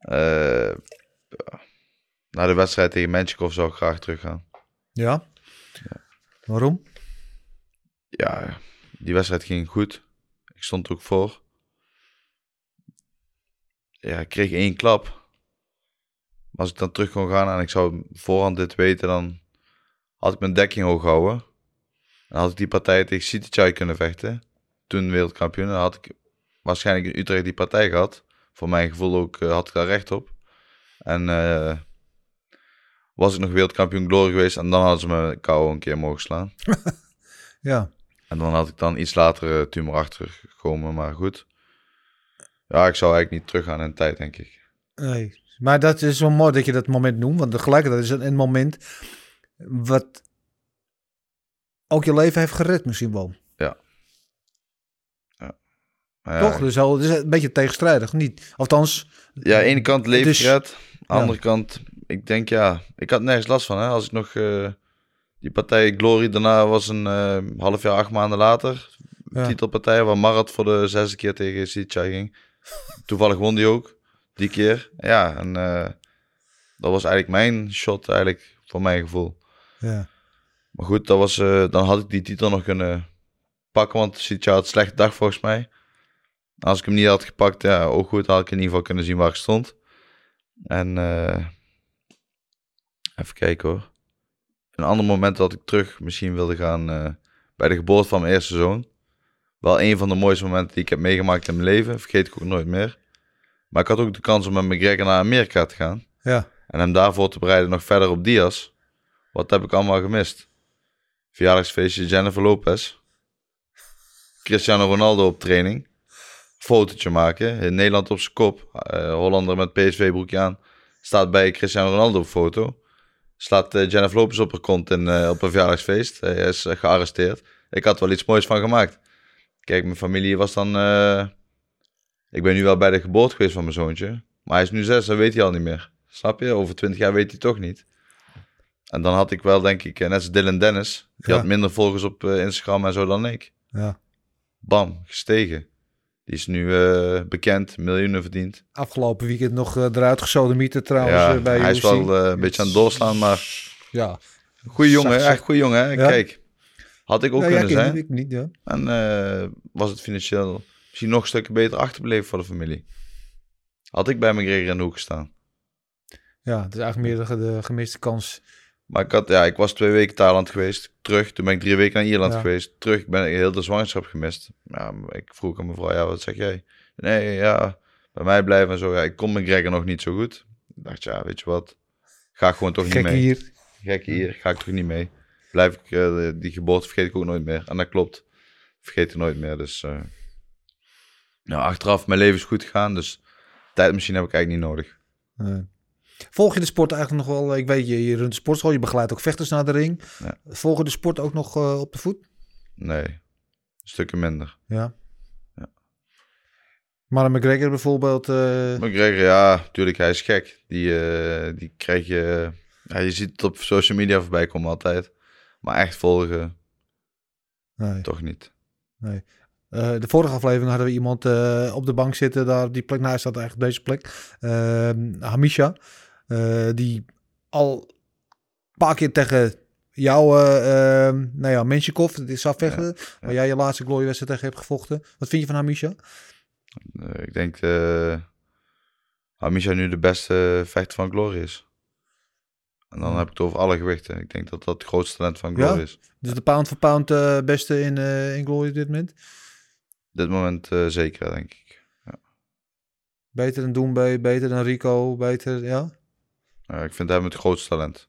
Ja. Na de wedstrijd tegen Manchester zou ik graag teruggaan. Ja. Waarom? Ja, die wedstrijd ging goed. Ik stond er ook voor. Ja, ik kreeg één klap. Maar als ik dan terug kon gaan en ik zou voorhand dit weten, dan had ik mijn dekking hoog gehouden. Dan had ik die partij tegen Citychai kunnen vechten. Toen wereldkampioen. Dan had ik waarschijnlijk in Utrecht die partij gehad. Voor mijn gevoel ook eh, had ik daar recht op. En eh, was ik nog wereldkampioen Glory geweest. En dan hadden ze me KO een keer mogen slaan. Ja. En dan had ik dan iets later uh, tumor achtergekomen, maar goed. Ja, ik zou eigenlijk niet teruggaan in de tijd, denk ik. Nee. Maar dat is wel mooi dat je dat moment noemt. Want tegelijkertijd is het een moment wat ook je leven heeft gered misschien wel. Maar ja, Toch? Dus al, het is een beetje tegenstrijdig. Niet. Althans, Ja, aan de ene kant leven Dus- gered. Aan de andere kant, ik denk ja, ik had nergens last van. Hè? Als ik nog, eh, die partij Glory daarna was een eh, half jaar, acht maanden later. Ja. Titelpartij waar Marat voor de zesde keer tegen Sitcha ging. Toevallig won die ook, die keer. Ja, en eh, dat was eigenlijk mijn shot eigenlijk, voor mijn gevoel. ja. Maar goed, dat was, dan had ik die titel nog kunnen pakken, want Sitcha had een slechte dag volgens mij. Als ik hem niet had gepakt, ja, ook goed, had ik in ieder geval kunnen zien waar ik stond. En even kijken hoor. Een ander moment dat ik terug misschien wilde gaan eh, bij de geboorte van mijn eerste zoon. Wel een van de mooiste momenten die ik heb meegemaakt in mijn leven, vergeet ik ook nooit meer. Maar ik had ook de kans om met McGregor naar Amerika te gaan. ja. En hem daarvoor te bereiden nog verder op Diaz. Wat heb ik allemaal gemist? Verjaardagsfeestje Jennifer Lopez. Cristiano Ronaldo op training. Fotootje maken. In Nederland op zijn kop. Eh, Hollander met PSV broekje aan. Staat bij Cristiano Ronaldo op foto. Slaat eh, Jennifer Lopez op haar kont in, eh, op een verjaardagsfeest. Hij is eh, gearresteerd. Ik had er wel iets moois van gemaakt. Kijk, mijn familie was dan... ik ben nu wel bij de geboorte geweest van mijn zoontje. Maar hij is nu zes, dat weet hij al niet meer. Snap je? Over twintig jaar weet hij toch niet. En dan had ik wel, denk ik, net als Dylan Dennis. Die Ja. had minder volgers op Instagram en zo dan ik. ja. Bam, gestegen. Die is nu eh, bekend, miljoenen verdiend. Afgelopen weekend nog eh, eruit gesodemieten trouwens ja, eh, bij hij is wel een beetje aan het doorslaan, maar Ja. goede jongen, echt goede jongen. Hè? Ja. Kijk, had ik ook kunnen zijn. ik niet, ja. En was het financieel misschien nog een stukje beter achterbleven voor de familie. Had ik bij McGregor in de hoek gestaan. Ja, het is eigenlijk meer de gemiste kans. Maar ik, had, ja, ik was twee weken Thailand geweest. Terug. Toen ben ik drie weken naar Ierland Ja. geweest. Terug. Ik ben heel de zwangerschap gemist. Ja, ik vroeg aan mevrouw, ja, wat zeg jij? Nee, ja, bij mij blijven en zo. Ja, ik kon McGregor nog niet zo goed. Ik dacht, ja, weet je wat? Ga ik gewoon toch niet mee. hier. Gek hier. Ga ik toch niet mee. Blijf ik, eh, die geboorte vergeet ik ook nooit meer. En dat klopt. Vergeet ik nooit meer. Dus, eh nou, achteraf, mijn leven is goed gegaan. Dus tijdmachine heb ik eigenlijk niet nodig. Nee. Volg je de sport eigenlijk nog wel? Ik weet, je, je runt de sportschool, je begeleidt ook vechters naar de ring. Ja. Volg je de sport ook nog eh, op de voet? Nee, stukken minder. Ja. Ja. Maar McGregor bijvoorbeeld... eh, McGregor, ja, natuurlijk, hij is gek. Die, eh, die krijg je... Ja, je ziet het op social media voorbij komen altijd. Maar echt volgen, nee. toch niet. Eh, de vorige aflevering hadden we iemand op de bank zitten, daar op die plek. Nou, hij staat eigenlijk deze plek. Ehm, Hamisha, eh, die al een paar keer tegen jou, eh ehm, nou ja, Menshikov, dit is afvechten, waar jij je laatste gloriewedstrijd tegen hebt gevochten. Wat vind je van Hamisha? Eh, ik denk dat Hamisha nu de beste vechter van Glory is. En dan Ja. heb ik het over alle gewichten. Ik denk dat dat het grootste talent van Ja? Glory is. Dus de pound voor pound beste in, in Glory op dit moment. Dit moment zeker, denk ik. Beter dan Doembe, beter dan Rico, beter, ja. Ja, ik vind hem het grootste talent.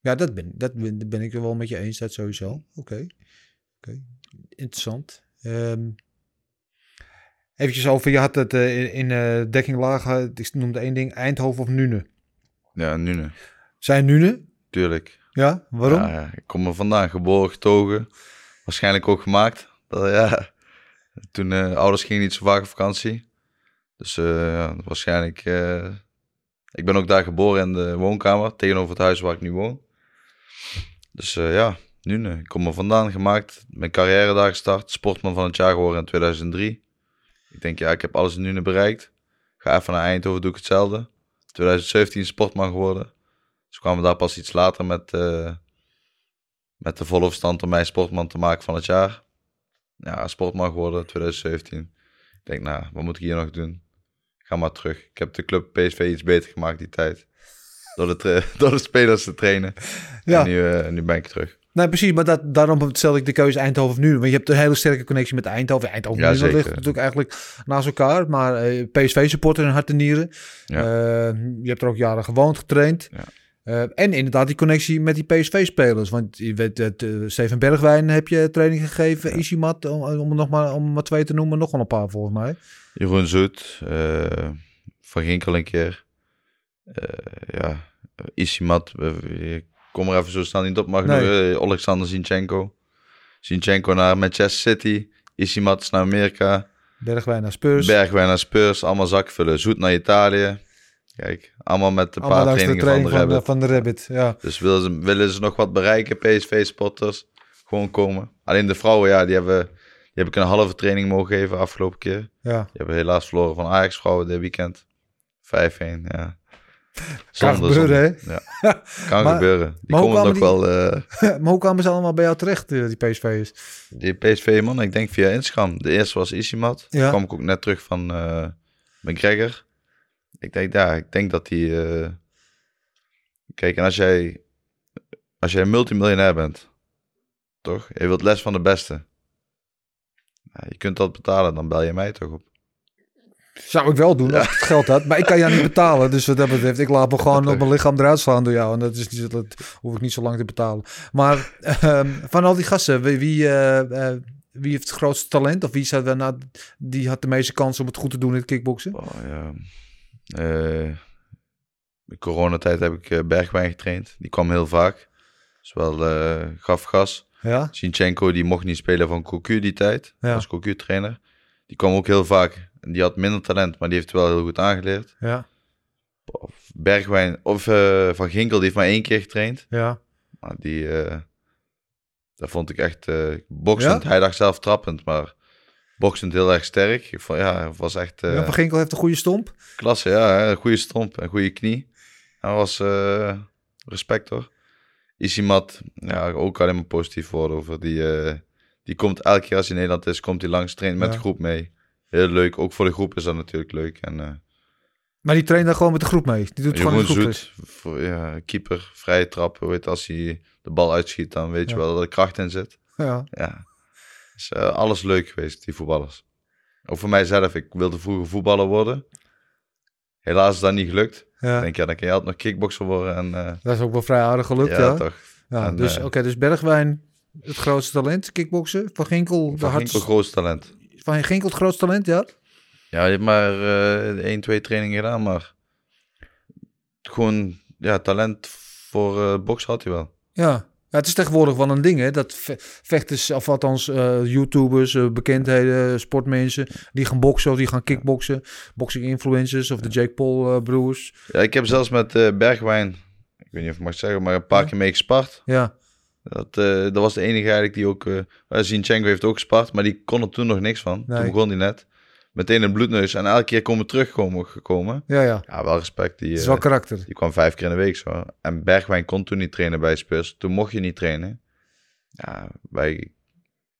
Ja, dat ben, dat ben, ben ik er wel met je eens, dat sowieso. Oké, oké, interessant. Ehm eventjes over, je had het eh, in, in eh, dekking laag, eh, ik noemde één ding, Eindhoven of Nune. Ja, Nune. Zijn Nune? Tuurlijk. Ja, waarom? Ja, ik kom er vandaan, geboren, getogen. Waarschijnlijk ook gemaakt. Dat, ja. Toen eh, ouders gingen niet zo vaak op vakantie. Dus waarschijnlijk... eh, ik ben ook daar geboren in de woonkamer, tegenover het huis waar ik nu woon. Dus eh, ja, nu nee. Ik kom er vandaan, gemaakt. Mijn carrière daar gestart. Sportman van het jaar geworden in 2003. Ik denk, ja, ik heb alles in Nune bereikt. Ga even naar Eindhoven, doe ik hetzelfde. 2017 sportman geworden. Dus kwamen we daar pas iets later met, eh, met de volle verstand om mij sportman te maken van het jaar. Ja, sportman geworden 2017. Ik denk, nou, wat moet ik hier nog doen? Ga maar terug. Ik heb de club PSV iets beter gemaakt die tijd. Door de, door de spelers te trainen. Ja. En nu, eh, nu ben ik terug. Nee, precies, maar dat, daarom stel ik de keuze Eindhoven of Nune. Want je hebt een hele sterke connectie met Eindhoven. Eindhoven Ja, ligt natuurlijk eigenlijk naast elkaar. Maar eh, PSV-supporter in hart en nieren. Ja. Eh, je hebt er ook jaren gewoond, getraind. Ja. Eh, en inderdaad die connectie met die PSV-spelers. Want je weet, het, eh, Steven Bergwijn heb je training gegeven. Isimat, om, om, er nog maar, om maar twee te noemen. Nog wel een paar volgens mij. Jeroen Zoet. eh, van Ginkel een keer. Eh, ja, Isimat. eh, ik kom er even zo snel niet op. Maar Nee. eh, Alexander Zinchenko. Zinchenko naar Manchester City. Isimat is naar Amerika. Bergwijn naar Spurs. Bergwijn naar Spurs, allemaal zakvullen. Zoet naar Italië. Kijk, allemaal met een Allemaal de trainingen van de training van, Rabbit. de, van de Rabbit. Ja. Dus willen ze, willen ze nog wat bereiken, PSV-spotters, gewoon komen. Alleen de vrouwen, ja, die, hebben, die heb ik een halve training mogen geven afgelopen keer. ja. Die hebben helaas verloren van Ajax-vrouwen dit weekend. 5-1, ja. Kan gebeuren, zonde. Ja. Kan Maar- gebeuren. Die komen nog kwamen wel... eh, maar hoe kwamen ze allemaal bij jou terecht, eh, die PSV'ers? die PSV-man, ik denk via Instagram. De eerste was Isimat. Ja. Kwam ik ook net terug van eh McGregor. Ik denk, ja, ik denk dat die... eh, Kijk, en als jij... Als jij multimiljonair bent, toch? Je wilt les van de beste. Ja, je kunt dat betalen, dan bel je mij toch op. Zou ik wel doen als ik het geld had. Maar ik kan jou niet betalen. Dus wat dat betreft, ik laat me gewoon op mijn lichaam eruit slaan door jou. En dat, is niet, dat hoef ik niet zo lang te betalen. Maar ehm, van al die gasten, wie, wie, eh, eh, wie heeft het grootste talent? Of wie zou nou, die had de meeste kans om het goed te doen in het kickboksen? Oh, ja. Eh, in coronatijd heb ik eh, Bergwijn getraind. Die kwam heel vaak. Dus wel eh, gaf gas. Ja, Sinchenko die mocht niet spelen van Cocu die tijd. Ja. Als Cocu trainer. Die kwam ook heel vaak. En die had minder talent, maar die heeft het wel heel goed aangeleerd. ja, Bergwijn of eh, Van Ginkel, die heeft maar één keer getraind. ja. Maar die, eh dat vond ik echt eh boksend. Ja? Hij dacht zelf trappend, maar boksend heel erg sterk. Ik vond, ja, het was echt eh, ja Van Ginkel heeft een goede stomp. klasse. Ja, een goede stomp, een goede knie. Hij was eh, respect hoor. Isimat, ja, ook alleen maar positief woorden over. Die, eh, die komt elke keer als hij in Nederland is, komt hij langs, traint met Ja. de groep mee. Heel leuk, ook voor de groep is dat natuurlijk leuk. En eh Maar die traint dan gewoon met de groep mee. Die doet gewoon de groep. Zoet, voor, ja, keeper, vrije trap. Weet, als hij de bal uitschiet, dan weet je wel dat er kracht in zit. Ja. Ja, is eh, alles leuk geweest, die voetballers. Ook voor mijzelf, ik wilde vroeger voetballer worden. Helaas is dat niet gelukt. ja. Ik denk, ja, dan kan je altijd nog kickboxer worden. En, eh, Dat is ook wel vrij aardig gelukt, ja, ja. toch. Ja, En, dus, eh, oké, dus Bergwijn, het grootste talent, kickboksen. Van Ginkel, de Van hart... Ginkel, grootste talent. Van Ginkel, het grootste talent, ja. Ja, je hebt maar eh één, twee trainingen gedaan, maar gewoon, ja, talent voor boksen had hij wel. Ja. Het is tegenwoordig wel een ding, hè? Dat ve- vechters, of althans eh, YouTubers, eh, bekendheden, sportmensen, die gaan boksen of die gaan kickboksen. Boxing influencers of de Jake Paul eh, broers. Ja, ik heb zelfs met Bergwijn, ik weet niet of ik mag zeggen, maar een paar Ja. keer mee gespart. Ja, Dat, dat was de enige eigenlijk die ook... eh Zinchenko heeft ook gespart, maar die kon er toen nog niks van. Nee. Toen begon hij net. Meteen een bloedneus en elke keer komen terugkomen gekomen. ja, ja. Ja, wel respect. Die, is eh, wel karakter. die kwam vijf keer in de week zo. En Bergwijn kon toen niet trainen bij Spurs. Toen mocht je niet trainen. Ja, wij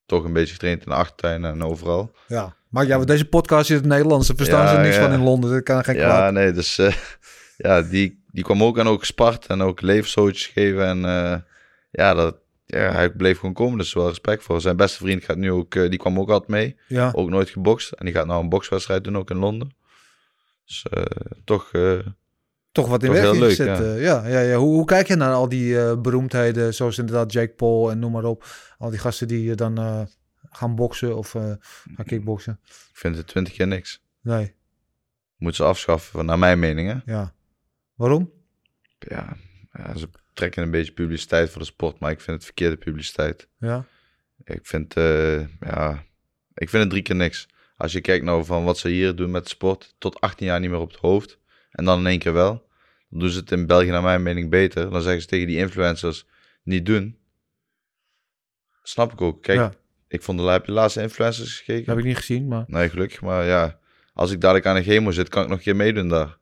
toch een beetje getraind in de achtertuin en overal. Ja. Maar ja, deze podcast is in het Nederlands. Daar verstaan Ja, ze niks ja. van in Londen. Dat kan geen Ja, kwaad. nee, dus eh, ja, die, die kwam ook en ook gespart en ook levenszootjes geven. En eh, ja, dat, ja, hij bleef gewoon komen, dus wel respect voor. Zijn beste vriend gaat nu ook, eh, die kwam ook altijd mee. Ja, Ook nooit gebokst. En die gaat nou een bokswedstrijd doen, ook in Londen. Dus eh, toch, eh, toch wat in werking heel leuk, gezet. ja. ja, ja, ja. Hoe, hoe kijk je naar al die beroemdheden, zoals inderdaad Jake Paul en noem maar op. Al die gasten die dan gaan boksen of gaan kickboksen. ik vind het twintig keer niks. Nee, Moet ze afschaffen, naar mijn mening. Hè? ja. Waarom? Ja, ja, ze trekken een beetje publiciteit voor de sport, maar ik vind het verkeerde publiciteit. Ja, Ik vind, eh, ja, ik vind het drie keer niks. Als je kijkt nou van wat ze hier doen met de sport, tot 18 jaar niet meer op het hoofd. En dan in één keer wel. Dan doen ze het in België naar mijn mening beter. Dan zeggen ze tegen die influencers niet doen. Snap ik ook. Kijk, Ja. ik vond de, heb je de laatste influencers gekeken? heb ik niet gezien, maar Nee, gelukkig. Maar ja, als ik dadelijk aan de chemo zit, kan ik nog een keer meedoen daar.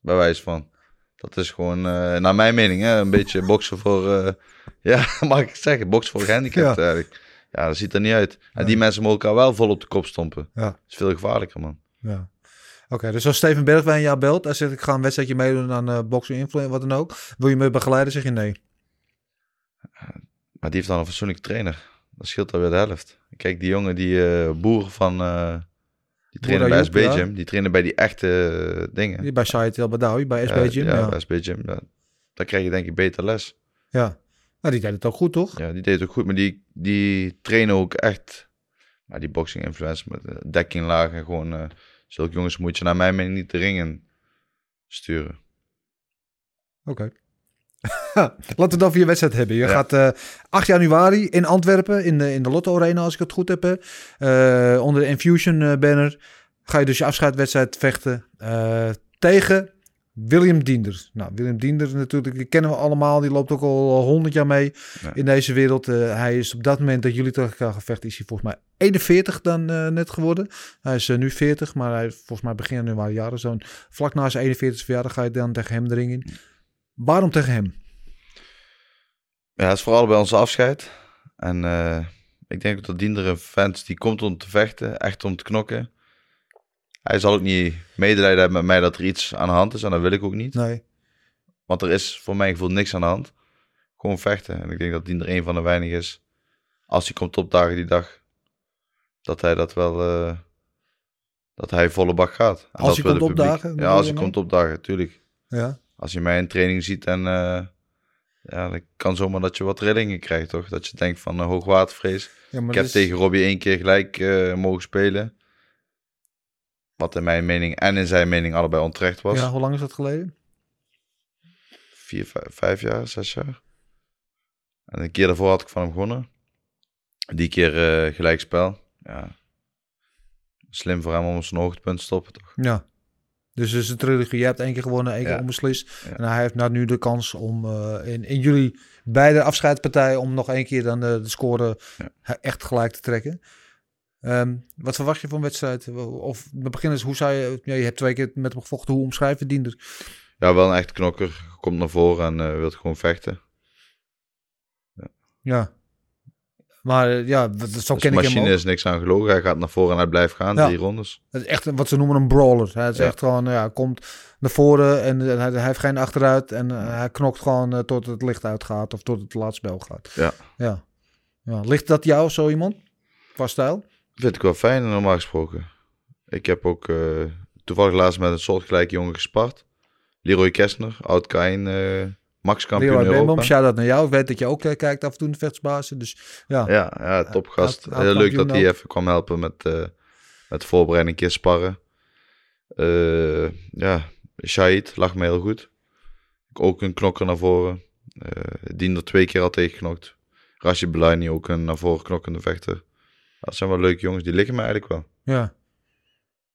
Bij wijze van. Dat is gewoon, eh, naar mijn mening, hè, een beetje boksen voor... eh, ja, mag ik het zeggen? Boksen voor gehandicapten Ja. eigenlijk. Ja, dat ziet er niet uit. En die mensen mogen elkaar wel vol op de kop stompen. Ja. Dat is veel gevaarlijker, man. ja. Oké, dus als Steven Bergwijn jou belt, hij zegt ik ga een wedstrijdje meedoen aan eh boksen, influencer, wat dan ook. Wil je me begeleiden? Zeg je nee. Maar die heeft dan een fatsoenlijke trainer. Dat scheelt alweer de helft. Kijk, die jongen, die eh boer van... die trainen bij SB ja. Gym. Die trainen bij die echte eh, dingen. Die Bij Said El Badawi, bij SB Gym. ja, Ja, bij SB Gym. Ja. Daar krijg je denk ik beter les. ja. Nou, die deed het ook goed, toch? Ja, die deed het ook goed, maar die, die trainen ook echt. Maar die boxing influence met eh, dekking laag en gewoon. eh zulke jongens moet je naar mijn mening niet de ringen sturen. Oké. Laten we dan voor je wedstrijd hebben. Je Ja. gaat eh 8 januari in Antwerpen in de, in de Lotto Arena, als ik het goed heb. hè. Eh, onder de Infusion eh, banner ga je dus je afscheidwedstrijd vechten tegen William Diender. Nou, William Diender natuurlijk, die kennen we allemaal. Die loopt ook al 100 jaar mee Ja. in deze wereld. Hij is op dat moment dat jullie tegen elkaar gevechten, is hij volgens mij 41 dan net geworden. Hij is nu 40, maar hij volgens mij begin januari jaren. Zo'n vlak na zijn 41 verjaardag ga je dan tegen hem de ring in. Waarom tegen hem? Ja, het is vooral bij onze afscheid. En eh, ik denk dat Diender een fans die komt om te vechten, echt om te knokken. Hij zal ook niet medelijden hebben met mij dat er iets aan de hand is. En dat wil ik ook niet. Nee. Want er is voor mijn gevoel niks aan de hand. Gewoon vechten. En ik denk dat Diender een van de weinigen is. Als hij komt opdagen die dag. Dat hij dat wel... eh, dat hij volle bak gaat. En Als hij komt opdagen, Ja, als hij nou? komt opdagen, tuurlijk. Ja. Als je mij in training ziet en... eh, ja, dan kan zomaar dat je wat rillingen krijgt, toch? Dat je denkt van uh, hoogwatervrees. ja Ik heb is- tegen Robbie één keer gelijk eh, mogen spelen. Wat in mijn mening en in zijn mening allebei onterecht was. Ja, hoe lang is dat geleden? Vier, vijf, vijf jaar, zes jaar. En een keer daarvoor had ik van hem gewonnen. Die keer eh gelijk spel. Ja. Slim voor hem om op zijn hoogtepunt te stoppen, toch? Ja. Dus het is een trilogie. Je hebt één keer gewonnen, één keer Ja. onbeslist. Ja. En hij heeft nou nu de kans om eh, in, in jullie beide afscheidspartijen... om nog één keer dan de, de score Ja. echt gelijk te trekken. Ehm, wat verwacht je van een wedstrijd? Of we beginnen eens, hoe zou je... Ja, je hebt twee keer met hem gevochten. Hoe omschrijf je Diender? Ja, wel een echt knokker. Komt naar voren en eh wil gewoon vechten. Ja. Maar eh, ja, dat, zo Dus ken ik hem machine is niks aan gelogen. Hij gaat naar voren en hij blijft gaan. Ja. Drie rondes. Het is echt wat ze noemen een brawler. Hij is Ja. echt gewoon, ja, komt naar voren en eh, hij, hij heeft geen achteruit. En eh, hij knokt gewoon tot het licht uitgaat of tot het laatste bel gaat. Ja. ja. ja. Ligt dat jou, zo iemand? Qua stijl? Vind ik wel fijn, normaal gesproken. Ik heb ook toevallig laatst met een soortgelijke jongen gespart. Leroy Kessner, oud Kain, Max kampioen Leroy Europa. Beenboom, shout-out naar jou. Ik weet dat je ook eh, kijkt af en toe de vechtsbazen. Dus ja, Ja, ja topgast. Heel leuk dat hij even kwam helpen met, eh met de voorbereiding, een keer sparren. Eh, ja, Shahid lag me heel goed. Ook een knokker naar voren. Eh Dien er twee keer al tegen geknokt. Rashid Belaini ook een naar voren knokkende vechter. Dat zijn wel leuke jongens, die liggen me eigenlijk wel. ja.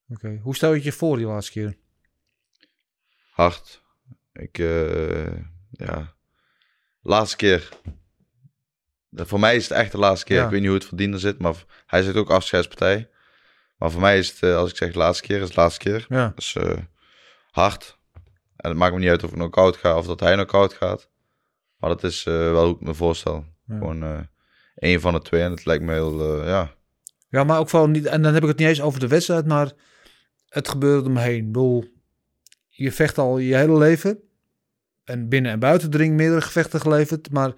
Oké, hoe stel je het je voor die laatste keer? Hard. Ik, eh, ja. Laatste keer. Voor mij is het echt de laatste keer. Ja. Ik weet niet hoe het voor Diener zit, maar hij zit ook afscheidspartij. Maar voor mij is het, eh, als ik zeg de laatste keer, is het de laatste keer. Ja, Dus eh, hard. En het maakt me niet uit of ik knock-out ga of dat hij knock-out gaat. Maar dat is eh, wel hoe ik me voorstel. Ja. Gewoon eh één van de twee. En het lijkt me heel, ja. ja maar ook vooral niet... En dan heb ik het niet eens over de wedstrijd, maar het gebeurde omheen. Ik bedoel, je vecht al je hele leven. En binnen- en buitendring meerdere gevechten geleverd. Maar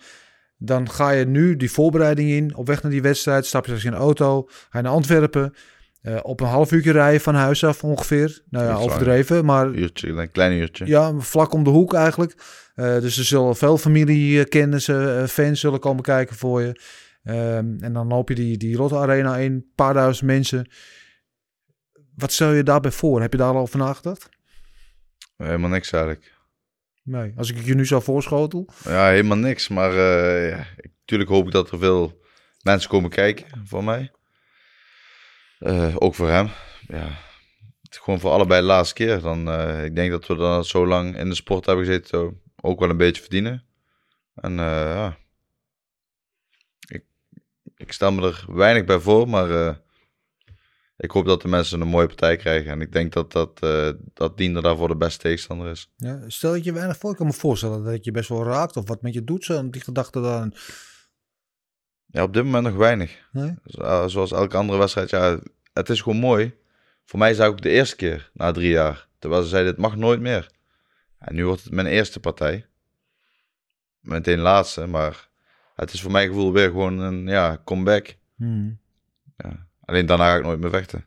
dan ga je nu die voorbereiding in. Op weg naar die wedstrijd. Stap je straks in een auto. Ga je naar Antwerpen. eh, op een half uurtje rijden van huis af ongeveer. Nou ja, overdreven. Maar Uurtje, een klein uurtje. ja, vlak om de hoek eigenlijk. Eh, dus er zullen veel familiekennissen, eh, fans zullen komen kijken voor je. Ehm, en dan loop je die, die Rotte Arena in, een paar duizend mensen. Wat stel je daarbij voor? Heb je daar al over nagedacht? Helemaal niks eigenlijk. Nee. Als ik je nu zou voorschotel. Ja, helemaal niks. Maar eh, ja, natuurlijk hoop ik dat er veel mensen komen kijken voor mij. Eh, ook voor hem. Ja, gewoon voor allebei de laatste keer. Dan, eh, ik denk dat we dan zo lang in de sport hebben gezeten, ook wel een beetje verdienen. En ja, ik, ik stel me er weinig bij voor, maar ik hoop dat de mensen een mooie partij krijgen. En ik denk dat dat, eh dat Dien daarvoor de beste tegenstander is. Ja, stel dat je weinig voor. Ik kan me voorstellen dat je best wel raakt. Of wat met je doet. Zo, die gedachte dan. Ja, op dit moment nog weinig. Nee? Eh, Zoals elke andere wedstrijd. Ja, het is gewoon mooi. Voor mij is het ook de eerste keer na drie jaar. Terwijl ze zeiden, het mag nooit meer. En nu wordt het mijn eerste partij. Meteen laatste, maar het is voor mijn gevoel weer gewoon een ja, comeback. Hmm. Ja. Alleen daarna ga ik nooit meer vechten.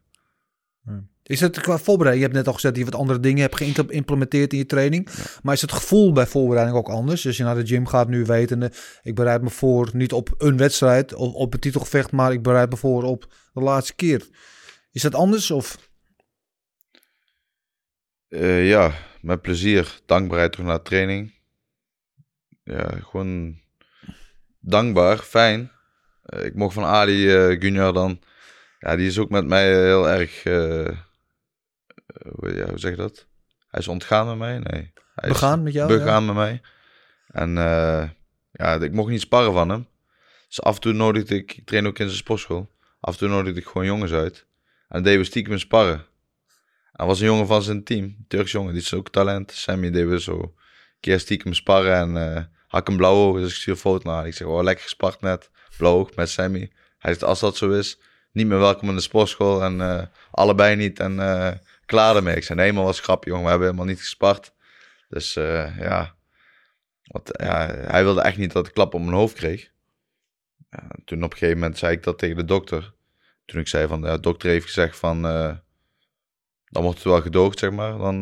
Is het qua voorbereiding? Je hebt net al gezegd dat je wat andere dingen hebt geïmplementeerd in je training. Maar is het gevoel bij voorbereiding ook anders? Als je naar de gym gaat nu wetende, ik bereid me voor niet op een wedstrijd of op een titelgevecht, maar ik bereid me voor op de laatste keer. Is dat anders of? Eh, ja, met plezier. Dankbaarheid terug naar training. Ja, gewoon dankbaar, fijn. Eh, ik mocht van Ali eh, Junior dan. Ja, die is ook met mij heel erg. eh, eh, hoe- zeg je dat? Hij is ontgaan met mij? Nee. Hij is Begaan met jou, Begaan met mij. En eh, ja, ik mocht niet sparren van hem. Dus af en toe nodigde ik, ik train ook in zijn sportschool. Af en toe nodigde ik gewoon jongens uit. En deden we stiekem sparren. Hij was een jongen van zijn team, een Turks jongen, die is ook talent. Sammy deden we zo een keer stiekem sparren en eh had ik een blauw oog, dus ik stuur een foto naar. Ik zeg, oh lekker gespart net, blauw oog met Sammy. Hij zegt, als dat zo is, niet meer welkom in de sportschool en eh, allebei niet en eh, klaar ermee. Ik zei, nee, maar was grappig jongen, we hebben helemaal niet gespart. Dus eh, ja. Want, ja, hij wilde echt niet dat ik klap op mijn hoofd kreeg. Ja, toen op een gegeven moment zei ik dat tegen de dokter. Toen ik zei van, de dokter heeft gezegd van, dan wordt het wel gedoogd, zeg maar. Dan,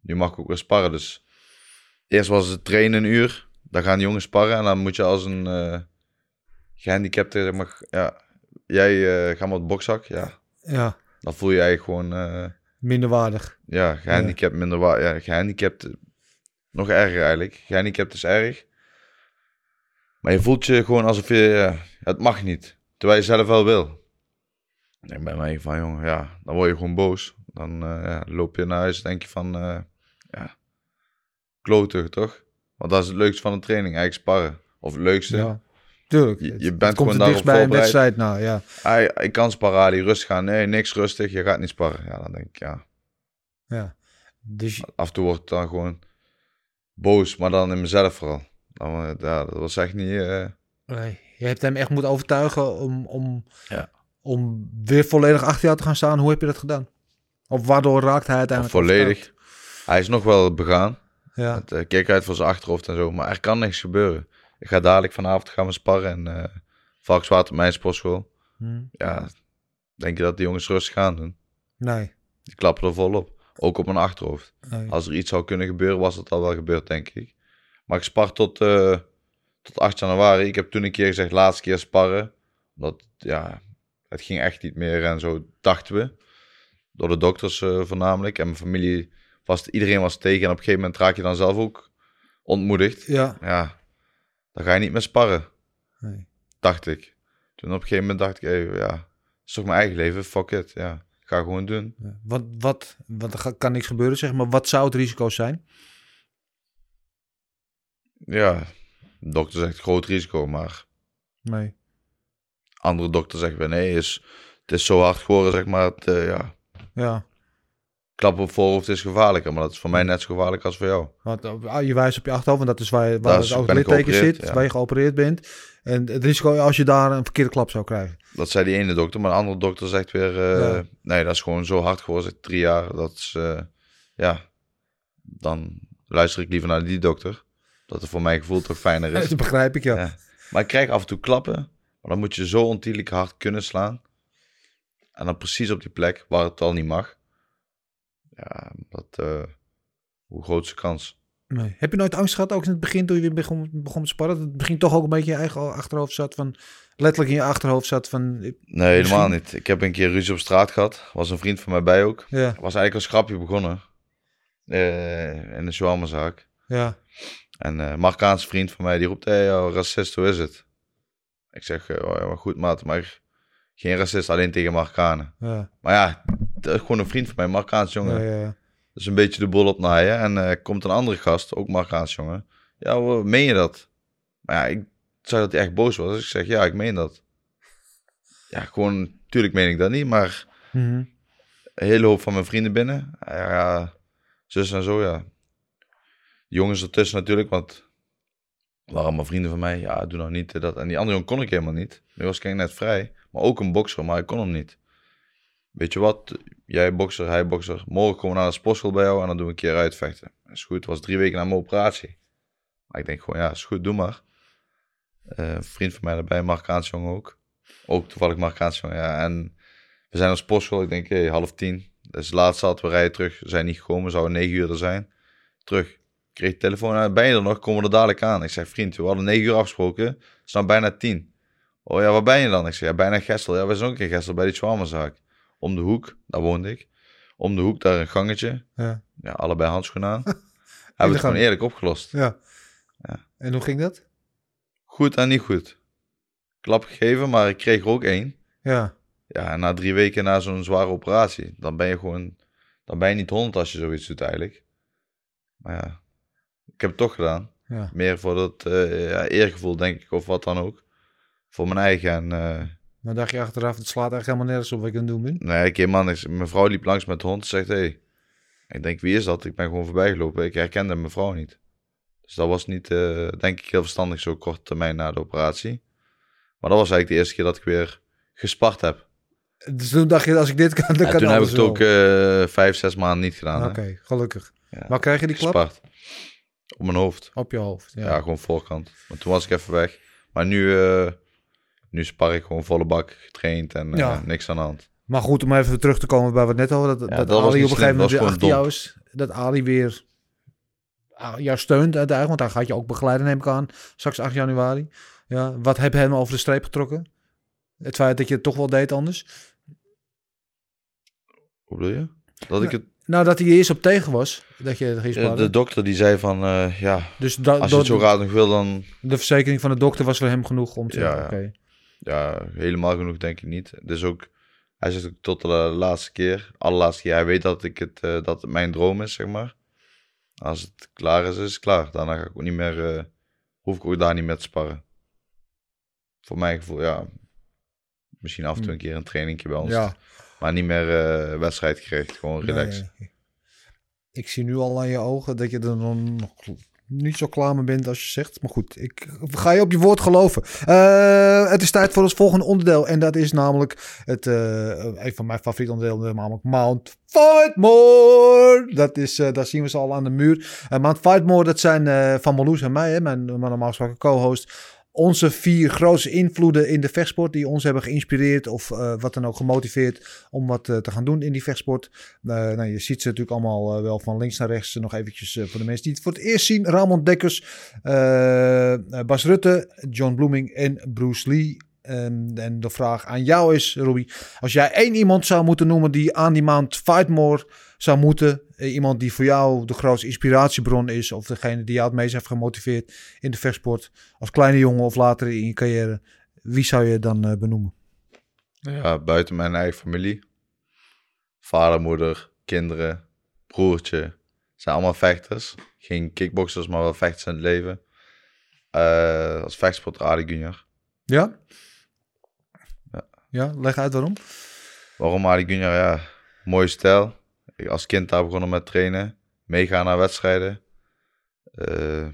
nu mag ik ook weer sparren. Dus eerst was het trainen een uur. Dan gaan die jongens sparren en dan moet je als een eh gehandicapte, zeg maar, ja, jij eh gaat het bokzak, ja. Ja, Dan voel je eigenlijk gewoon, eh, minderwaardig. ja, gehandicapt minder waar. Ja, gehandicapt eh, nog erger eigenlijk. Gehandicapt is erg. Maar je voelt je gewoon alsof je, ja, het mag niet. Terwijl je zelf wel wil. En bij mij van, jongen, ja, dan word je gewoon boos. Dan ja, loop je naar huis en denk je van, ja, kloten toch? Want dat is het leukste van een training, eigenlijk sparren. Of het leukste. Ja, tuurlijk. Je- je Het- bent het komt gewoon het daarop bij een wedstrijd. Nou ja, Ah, ik kan sparren, Ali, rustig gaan. Nee, niks rustig, je gaat niet sparren. Ja, dan denk ik, ja, ja. Dus af en toe word ik dan gewoon boos, maar dan in mezelf vooral. Dan, eh, ja, dat was echt niet... eh, Nee, je hebt hem echt moeten overtuigen om, om, Ja. om weer volledig achter jou te gaan staan. Hoe heb je dat gedaan? Of waardoor raakt hij uiteindelijk volledig. overtuigd? Hij is nog wel begaan. Ja, Het eh, keek uit voor zijn achterhoofd en zo, maar er kan niks gebeuren. Ik ga dadelijk vanavond gaan we sparren en eh Valkswaard op mijn sportschool. Hm. Ja, denk je dat die jongens rustig gaan doen? nee. Die klappen er volop. Ook op mijn achterhoofd. nee. Als er iets zou kunnen gebeuren, was het al wel gebeurd, denk ik. Maar ik spar tot, eh, tot 8 januari. Ik heb toen een keer gezegd, laatste keer sparren. Omdat, ja, het ging echt niet meer en zo dachten we. Door de dokters eh, voornamelijk. En mijn familie, was, iedereen was tegen. En op een gegeven moment raak je dan zelf ook ontmoedigd. Ja, Ja, dan ga je niet meer sparren, nee. dacht ik. Toen op een gegeven moment dacht ik, ja, het is toch mijn eigen leven, fuck it. Ja, ga gewoon doen. Ja. Wat, wat, want er kan niks gebeuren, zeg maar. Wat zou het risico zijn? Ja, de dokter zegt groot risico, maar Nee. andere dokter zegt weer nee, is, het is zo hard geworden, zeg maar. Het, eh, ja, Ja, klap op voorhoofd is gevaarlijker, maar dat is voor mij net zo gevaarlijk als voor jou. want uh, je wijst op je achterhoofd, want dat is waar, waar Daar het is- litteken geopereerd, zit, ja. waar je geopereerd bent. En het risico als je daar een verkeerde klap zou krijgen. Dat zei die ene dokter, maar de andere dokter zegt weer, eh, Ja. nee, dat is gewoon zo hard geworden, drie jaar. Dat is, eh, ja, dan luister ik liever naar die dokter. Dat het voor mijn gevoel toch fijner is. Dat begrijp ik, ja. Ja. Maar ik krijg af en toe klappen. Maar dan moet je zo ontiegelijk hard kunnen slaan. En dan precies op die plek waar het al niet mag. Ja, dat... eh, hoe groot is de kans? Nee. Heb je nooit angst gehad, ook in het begin toen je weer begon, begon te sparren? Dat het begin toch ook een beetje in je eigen achterhoofd zat van... Letterlijk in je achterhoofd zat van... Nee, helemaal Misschien- niet. Ik heb een keer ruzie op straat gehad. Was een vriend van mij bij ook. Ja, Was eigenlijk als grapje begonnen. Eh, in een shawarmazaak. ja, En eh Marokkaanse vriend van mij die roept, hé, hey, racist, hoe is het? Ik zeg, oh, ja, maar goed maat, maar geen racist, alleen tegen Marokkanen. ja, Maar ja, gewoon een vriend van mij, Marokkaans jongen. ja, ja, ja. Dus een beetje de bol op naaien. En eh komt een andere gast, ook Marokkaans jongen. Ja, meen je dat? Maar ja, ik zag dat hij echt boos was. Dus ik zeg, ja, ik meen dat. Ja, gewoon, tuurlijk meen ik dat niet, maar Mhm. een hele hoop van mijn vrienden binnen. Ja, zus en zo, ja. De jongens ertussen natuurlijk, want waren allemaal vrienden van mij. Ja, doe nou niet eh, dat. En die andere jongen kon ik helemaal niet. Nu was ik net vrij. Maar ook een bokser, maar ik kon hem niet. Weet je wat? Jij bokser, hij bokser. Morgen komen we naar de sportschool bij jou en dan doen we een keer uitvechten. Is goed, het was drie weken na mijn operatie. Maar ik denk gewoon, ja, is goed, doe maar. Eh, vriend van mij erbij, Marokkaans jongen ook. Ook toevallig Marokkaans jongen, ja. En we zijn op sportschool, ik denk hey, half tien. Dus laatst zat, we rijden terug. We zijn niet gekomen, zouden negen uur er zijn. Terug. Ik kreeg de telefoon, "Ah, ben je er nog? Komen we er dadelijk aan? Ik zeg, vriend, we hadden negen uur afgesproken. Het is nou bijna tien. Oh ja, waar ben je dan? Ik zeg, ja, bijna Gestel. Ja, we zijn ook in Gestel bij die shawarmazaak. Om de hoek, daar woonde ik. Om de hoek, daar een gangetje. Ja. Ja, allebei handschoenen aan. Hebben we het gewoon eerlijk opgelost. ja. Ja. En hoe ging dat? Goed en niet goed. Klap gegeven, maar ik kreeg er ook één. Ja, Ja, en na drie weken na zo'n zware operatie, dan ben je gewoon, dan ben je niet honderd als je zoiets doet eigenlijk. Maar ja, ik heb het toch gedaan. ja. Meer voor dat eh, ja, eergevoel, denk ik, of wat dan ook. Voor mijn eigen. En eh, Dan dacht je achteraf, het slaat echt helemaal nergens op wat ik aan het doen ben. nee, keer man, is- mijn vrouw liep langs met de hond en zegt, hé, hey. ik denk, wie is dat? Ik ben gewoon voorbij gelopen. Ik herkende mijn vrouw niet. Dus dat was niet, eh, denk ik, heel verstandig zo kort termijn na de operatie. Maar dat was eigenlijk de eerste keer dat ik weer gespart heb. Dus toen dacht je, als ik dit kan, dan kan toen heb ik het ook eh, vijf, zes maanden niet gedaan. Oké, gelukkig. Ja. Waar krijg je die klap? Gespart. Op mijn hoofd. Op je hoofd. Ja. Ja. gewoon voorkant. Maar toen was ik even weg. Maar nu, eh, nu spar ik gewoon volle bak getraind en eh, Ja. niks aan de hand. Maar goed, om even terug te komen bij wat net hadden. Dat, Ja, dat, Ali op een gegeven moment achter jou is. Dat Ali weer ah, jou steunt uiteindelijk. Want daar gaat je ook begeleiden, neem ik aan. Straks 8 januari. Ja, wat heb je hem over de streep getrokken? Het feit dat je het toch wel deed anders? Hoe bedoel je? Dat ik het, Nou, dat hij eerst op tegen was. Dat je sparren. de dokter die zei van, eh, ja, dus als je het zo graag nog wil, dan de verzekering van de dokter was voor hem genoeg om te Ja, ja. oké. Ja, helemaal genoeg denk ik niet. Dus ook, hij zegt ook tot de laatste keer, allerlaatste keer, hij weet dat, ik het, eh, dat het mijn droom is, zeg maar. Als het klaar is, is het klaar. Daarna ga ik ook niet meer, eh, hoef ik ook daar niet meer te sparren. Voor mijn gevoel, ja, misschien af en toe een keer een trainingje bij ons. Ja, Maar niet meer eh, wedstrijd gericht, gewoon relaxed. Nee. Ik zie nu al aan je ogen dat je er dan nog niet zo klaar mee bent als je zegt. Maar goed, ik ga je op je woord geloven. Eh, het is tijd voor ons volgende onderdeel. En dat is namelijk het, eh, een van mijn favoriete onderdelen, namelijk Mount Fightmore. Dat is, eh, daar zien we ze al aan de muur. Mount Fightmore, dat zijn van Marloes en mij, hè, mijn, mijn normaal gesproken co-host. Onze vier grootste invloeden in de vechtsport die ons hebben geïnspireerd of eh, wat dan ook gemotiveerd om wat eh, te gaan doen in die vechtsport. Eh, nou, je ziet ze natuurlijk allemaal wel van links naar rechts. Nog eventjes voor de mensen die het voor het eerst zien. Ramon Dekkers, Bas Rutte, John Bloeming en Bruce Lee. En, en de vraag aan jou is, Robbie. Als jij één iemand zou moeten noemen die aan die Mount Fightmore zou moeten. eh, iemand die voor jou de grootste inspiratiebron is. Of degene die jou het meest heeft gemotiveerd in de vechtsport. Als kleine jongen of later in je carrière. Wie zou je dan eh, benoemen? Ja, buiten mijn eigen familie. Vader, moeder, kinderen, broertje. Zijn allemaal vechters. Geen kickboxers, maar wel vechters in het leven. Eh, als vechtsport Ali Junior. Ja? Ja. Ja, leg uit waarom. Waarom Junior? Ja, mooie stijl. Ik als kind daar begonnen met trainen. Meegaan naar wedstrijden. Eh,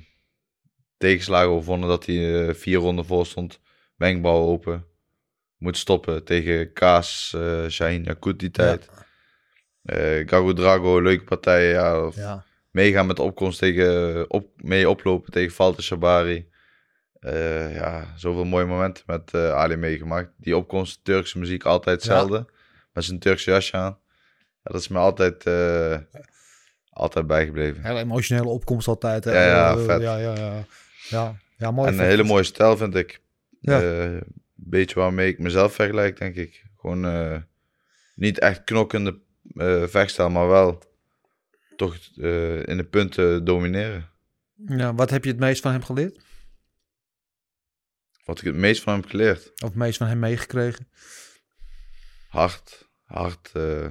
tegenslagen overwonnen dat hij eh, vier ronden voor stond. Wenkbrauw open. Moet stoppen tegen Kaas, eh Shaheen Yakut die tijd. Eh Gago Drago, leuke partijen. Ja, Ja. meegaan met de opkomst tegen, op, mee oplopen tegen Valter Shabari. Eh, ja, zoveel mooie momenten met eh, Ali meegemaakt. Die opkomst, Turkse muziek, altijd hetzelfde. Met zijn Turkse jasje aan. Ja, dat is me altijd, eh, altijd bijgebleven. Hele emotionele opkomst altijd. hè. Ja, ja, vet. Ja, ja, ja. Ja, ja mooi. en een hele mooie stijl vind ik. Een beetje waarmee ik mezelf vergelijk, denk ik. Gewoon niet echt knokkende vechtstijl, maar wel toch in de punten domineren. Ja, wat heb je het meest van hem geleerd? Wat ik het meest van hem heb geleerd. Of het meest van hem meegekregen? Hard, hard. eh,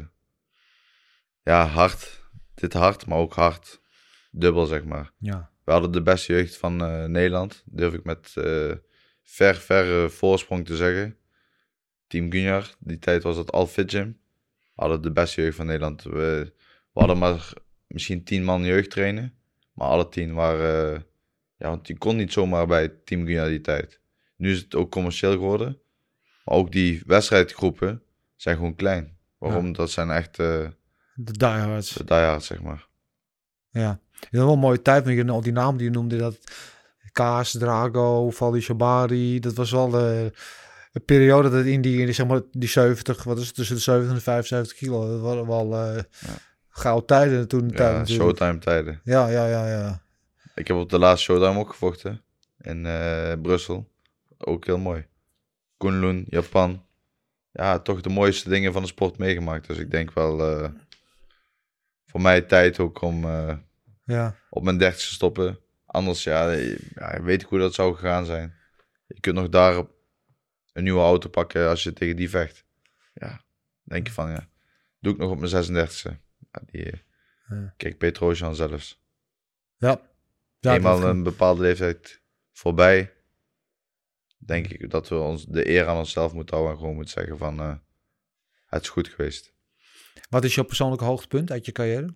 ja, hard. Dit hard, maar ook hard. Dubbel, zeg maar. Ja. We hadden de beste jeugd van eh, Nederland. Durf ik met eh, ver, verre voorsprong te zeggen. Team Gunjar, die tijd was dat Al Fit Gym. Hadden de beste jeugd van Nederland. We, we hadden maar misschien tien man jeugd trainen. Maar alle tien waren... ja, want je kon niet zomaar bij Team Gunjar die tijd. Nu is het ook commercieel geworden. Maar ook die wedstrijdgroepen zijn gewoon klein. Waarom? Dat zijn echt eh De diehards. de diehards, zeg maar. Ja. Het is wel een mooie tijd. Want je, al die namen die je noemde. Dat Kaas, Drago, Valdi Shabari. Dat was wel de, de periode dat in die, zeg maar, die 70, wat is het, tussen de 70 en 75 kilo. Dat waren wel gouden tijden toen. tijd Ja, showtime tijden. Ja, ja, ja, ja. Ik heb op de laatste showtime ook gevochten. In eh, Brussel. Ook heel mooi. Kunlun, Japan. Ja, toch de mooiste dingen van de sport meegemaakt. Dus ik denk wel eh, voor mij tijd ook om eh, ja. op mijn dertigste te stoppen. Anders, ja, je- ja, weet ik hoe dat zou gegaan zijn. Je kunt nog daar een nieuwe auto pakken als je tegen die vecht. Ja, denk je van ja. Doe ik nog op mijn 36e. Ja, die, eh, Ja. Kijk, Petrosian zelfs. Ja. ja Eenmaal een bepaalde leeftijd voorbij, denk ik dat we ons de eer aan onszelf moeten houden en gewoon moeten zeggen van eh, het is goed geweest. Wat is jouw persoonlijke hoogtepunt uit je carrière?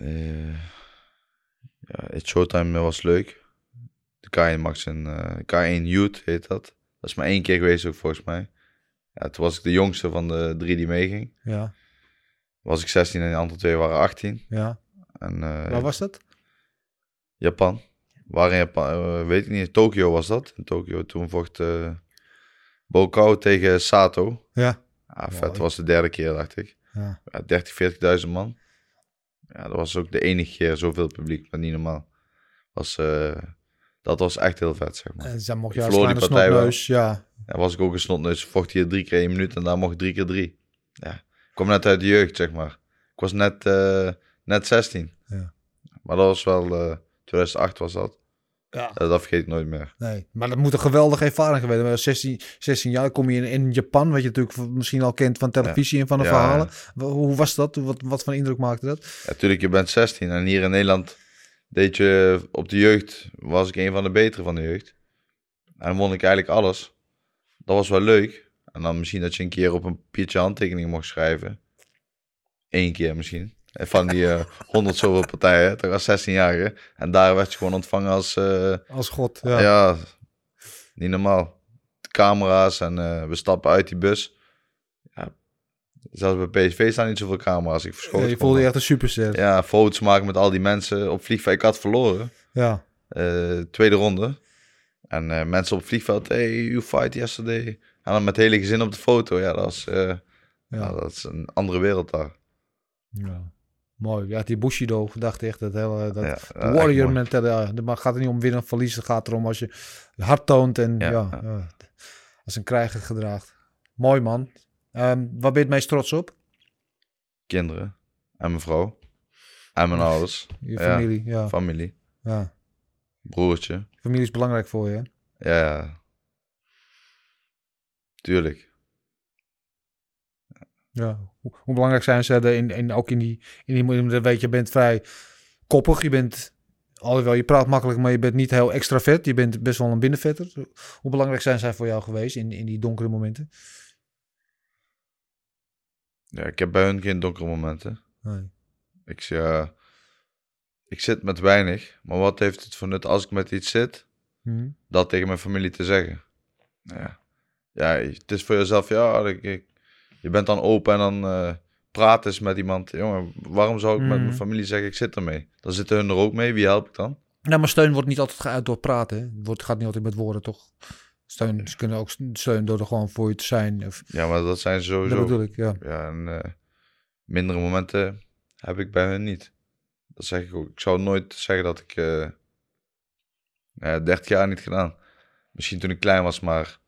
Eh, ja, het Showtime was leuk. De K1 Max en eh, K1 Youth heet dat. Dat is maar één keer geweest ook volgens mij. Ja, toen was ik de jongste van de drie die meeging. Ja, Was ik 16 en de andere twee waren 18. ja. En, Waar was dat? Japan. Waar in Japan, eh, weet ik niet. Tokio was dat. In Tokio toen vocht eh Bokau tegen Sato. Ja. Ja, vet. Was de derde keer, dacht ik. Ja. Ja, 30, 40.000 man. Ja, dat was ook de enige keer zoveel publiek, maar niet normaal. Was, eh, dat was echt heel vet, zeg maar. En dan mocht verloor die wel. Ja. Ja, was ik ook een snotneus. Vocht hier drie keer een minuut en daar mocht drie keer drie. Ja, ik kwam net uit de jeugd, zeg maar. Ik was net, eh, net 16. Ja. Maar dat was wel, 2008 was dat. ja. Eh, dat vergeet ik nooit meer. Nee, maar dat moet een geweldige ervaring geweest zijn. 16, 16 jaar kom je in, in Japan, wat je natuurlijk misschien al kent van televisie en van de Ja. verhalen. Hoe was dat? Wat, wat voor indruk maakte dat? Natuurlijk, je bent 16 en hier in Nederland deed je op de jeugd, was ik een van de betere van de jeugd. En dan won ik eigenlijk alles. Dat was wel leuk. En dan misschien dat je een keer op een papiertje handtekening mocht schrijven. Eén keer misschien. Van die eh, honderd zoveel partijen, toch als 16-jarige. En daar werd je gewoon ontvangen als, eh, Als god. ja. Ja. niet normaal. De camera's en eh, we stappen uit die bus. Ja, zelfs bij PSV staan niet zoveel camera's. Ik verschoot je voelde je echt een superster. Ja. Foto's maken met al die mensen op vliegveld. Ik had verloren, Ja. tweede ronde. En mensen op vliegveld, hey, you fight yesterday. En dan met het hele gezin op de foto. Ja, dat is, ja, dat is een andere wereld daar. Ja. Mooi. Ja, die Bushido dacht echt dat hele dat Ja, de eh, warrior mentaliteit. Maar gaat er niet om winnen of verliezen. Het gaat erom als je hard toont en ja, Ja, als een krijger gedraagt. Mooi man. Ehm, waar ben je het meest trots op? Kinderen en mijn vrouw. En mijn ouders. Je familie. Ja. Familie. ja. Broertje. Familie is belangrijk voor je. hè? Ja, ja. Tuurlijk. Ja. Hoe, belangrijk zijn ze er in, in, ook in die, in die, weet je, bent vrij koppig. Je bent, alhoewel je praat makkelijk, maar je bent niet heel extravert. Je bent best wel een binnenvetter. Hoe belangrijk zijn zij voor jou geweest in, in die donkere momenten? Ja, ik heb bij hun geen donkere momenten. Nee. Ik, ja, ik zit met weinig. Maar wat heeft het voor nut als ik met iets zit? Hm. dat tegen mijn familie te zeggen. Ja, ja het is voor jezelf, ja, ik, ik- je bent dan open en dan, eh, praten is met iemand. Jongen, waarom zou ik met mijn familie zeggen, ik zit ermee? Dan zitten hun er ook mee. Wie help ik dan? Nou, maar steun wordt niet altijd geuit door praten. Het wordt, gaat niet altijd met woorden, toch? Steun, ze kunnen ook steun door er gewoon voor je te zijn. Of, Ja, maar dat zijn ze dat sowieso. bedoel ik, ja. Ja, en eh, mindere momenten heb ik bij hun niet. Dat zeg ik ook. Ik zou nooit zeggen dat ik eh ja, 30 jaar niet gedaan. Misschien toen ik klein was, maar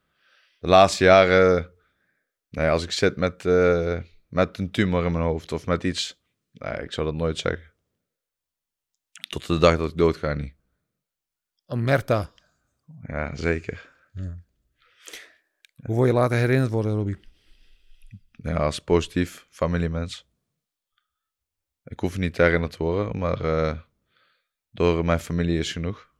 de laatste jaren, nou ja, als ik zit met, eh, met een tumor in mijn hoofd of met iets, nee, ik zou dat nooit zeggen. Tot de dag dat ik doodga niet. Omerta. Ja, zeker. Hoe wil je later herinnerd worden, Robbie? Ja, als positief familiemens. Ik hoef niet herinnerd te worden, maar eh, door mijn familie is genoeg.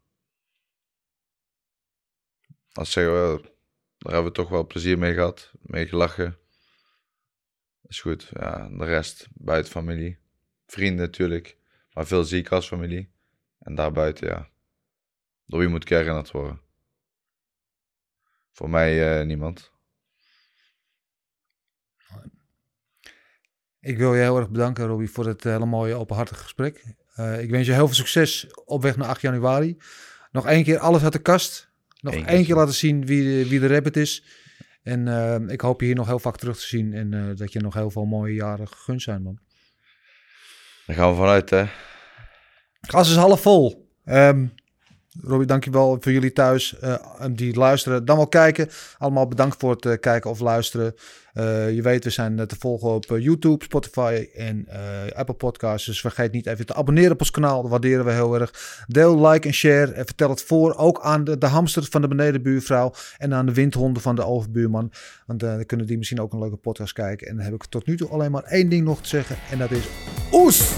Als ze wel, daar hebben we toch wel plezier mee gehad, mee gelachen. Is goed. Ja, de rest buiten familie. Vrienden natuurlijk, maar veel zie ik als familie. En daarbuiten, ja. Door wie moet herinnerd worden? Voor mij eh, niemand. Ik wil je heel erg bedanken, Robbie, voor het hele mooie openhartige gesprek. Eh, ik wens je heel veel succes op weg naar 8 januari. Nog één keer alles uit de kast. Nog Eén één keer laten zien wie de, wie de rabbit is. En eh, ik hoop je hier nog heel vaak terug te zien. En eh, dat je nog heel veel mooie jaren gegund zijn, man. Daar gaan we vanuit, hè. Glas is half vol. Ehm Robbie, dankjewel voor jullie thuis eh, die luisteren. Dan wel kijken. Allemaal bedankt voor het eh, kijken of luisteren. Eh, je weet, we zijn te volgen op YouTube, Spotify en Apple Podcasts. Dus vergeet niet even te abonneren op ons kanaal. Dat waarderen we heel erg. Deel, like en share. En vertel het voor. Ook aan de, de hamster van de benedenbuurvrouw. En aan de windhonden van de overbuurman. Want dan kunnen die misschien ook een leuke podcast kijken. En dan heb ik tot nu toe alleen maar één ding nog te zeggen. En dat is oes!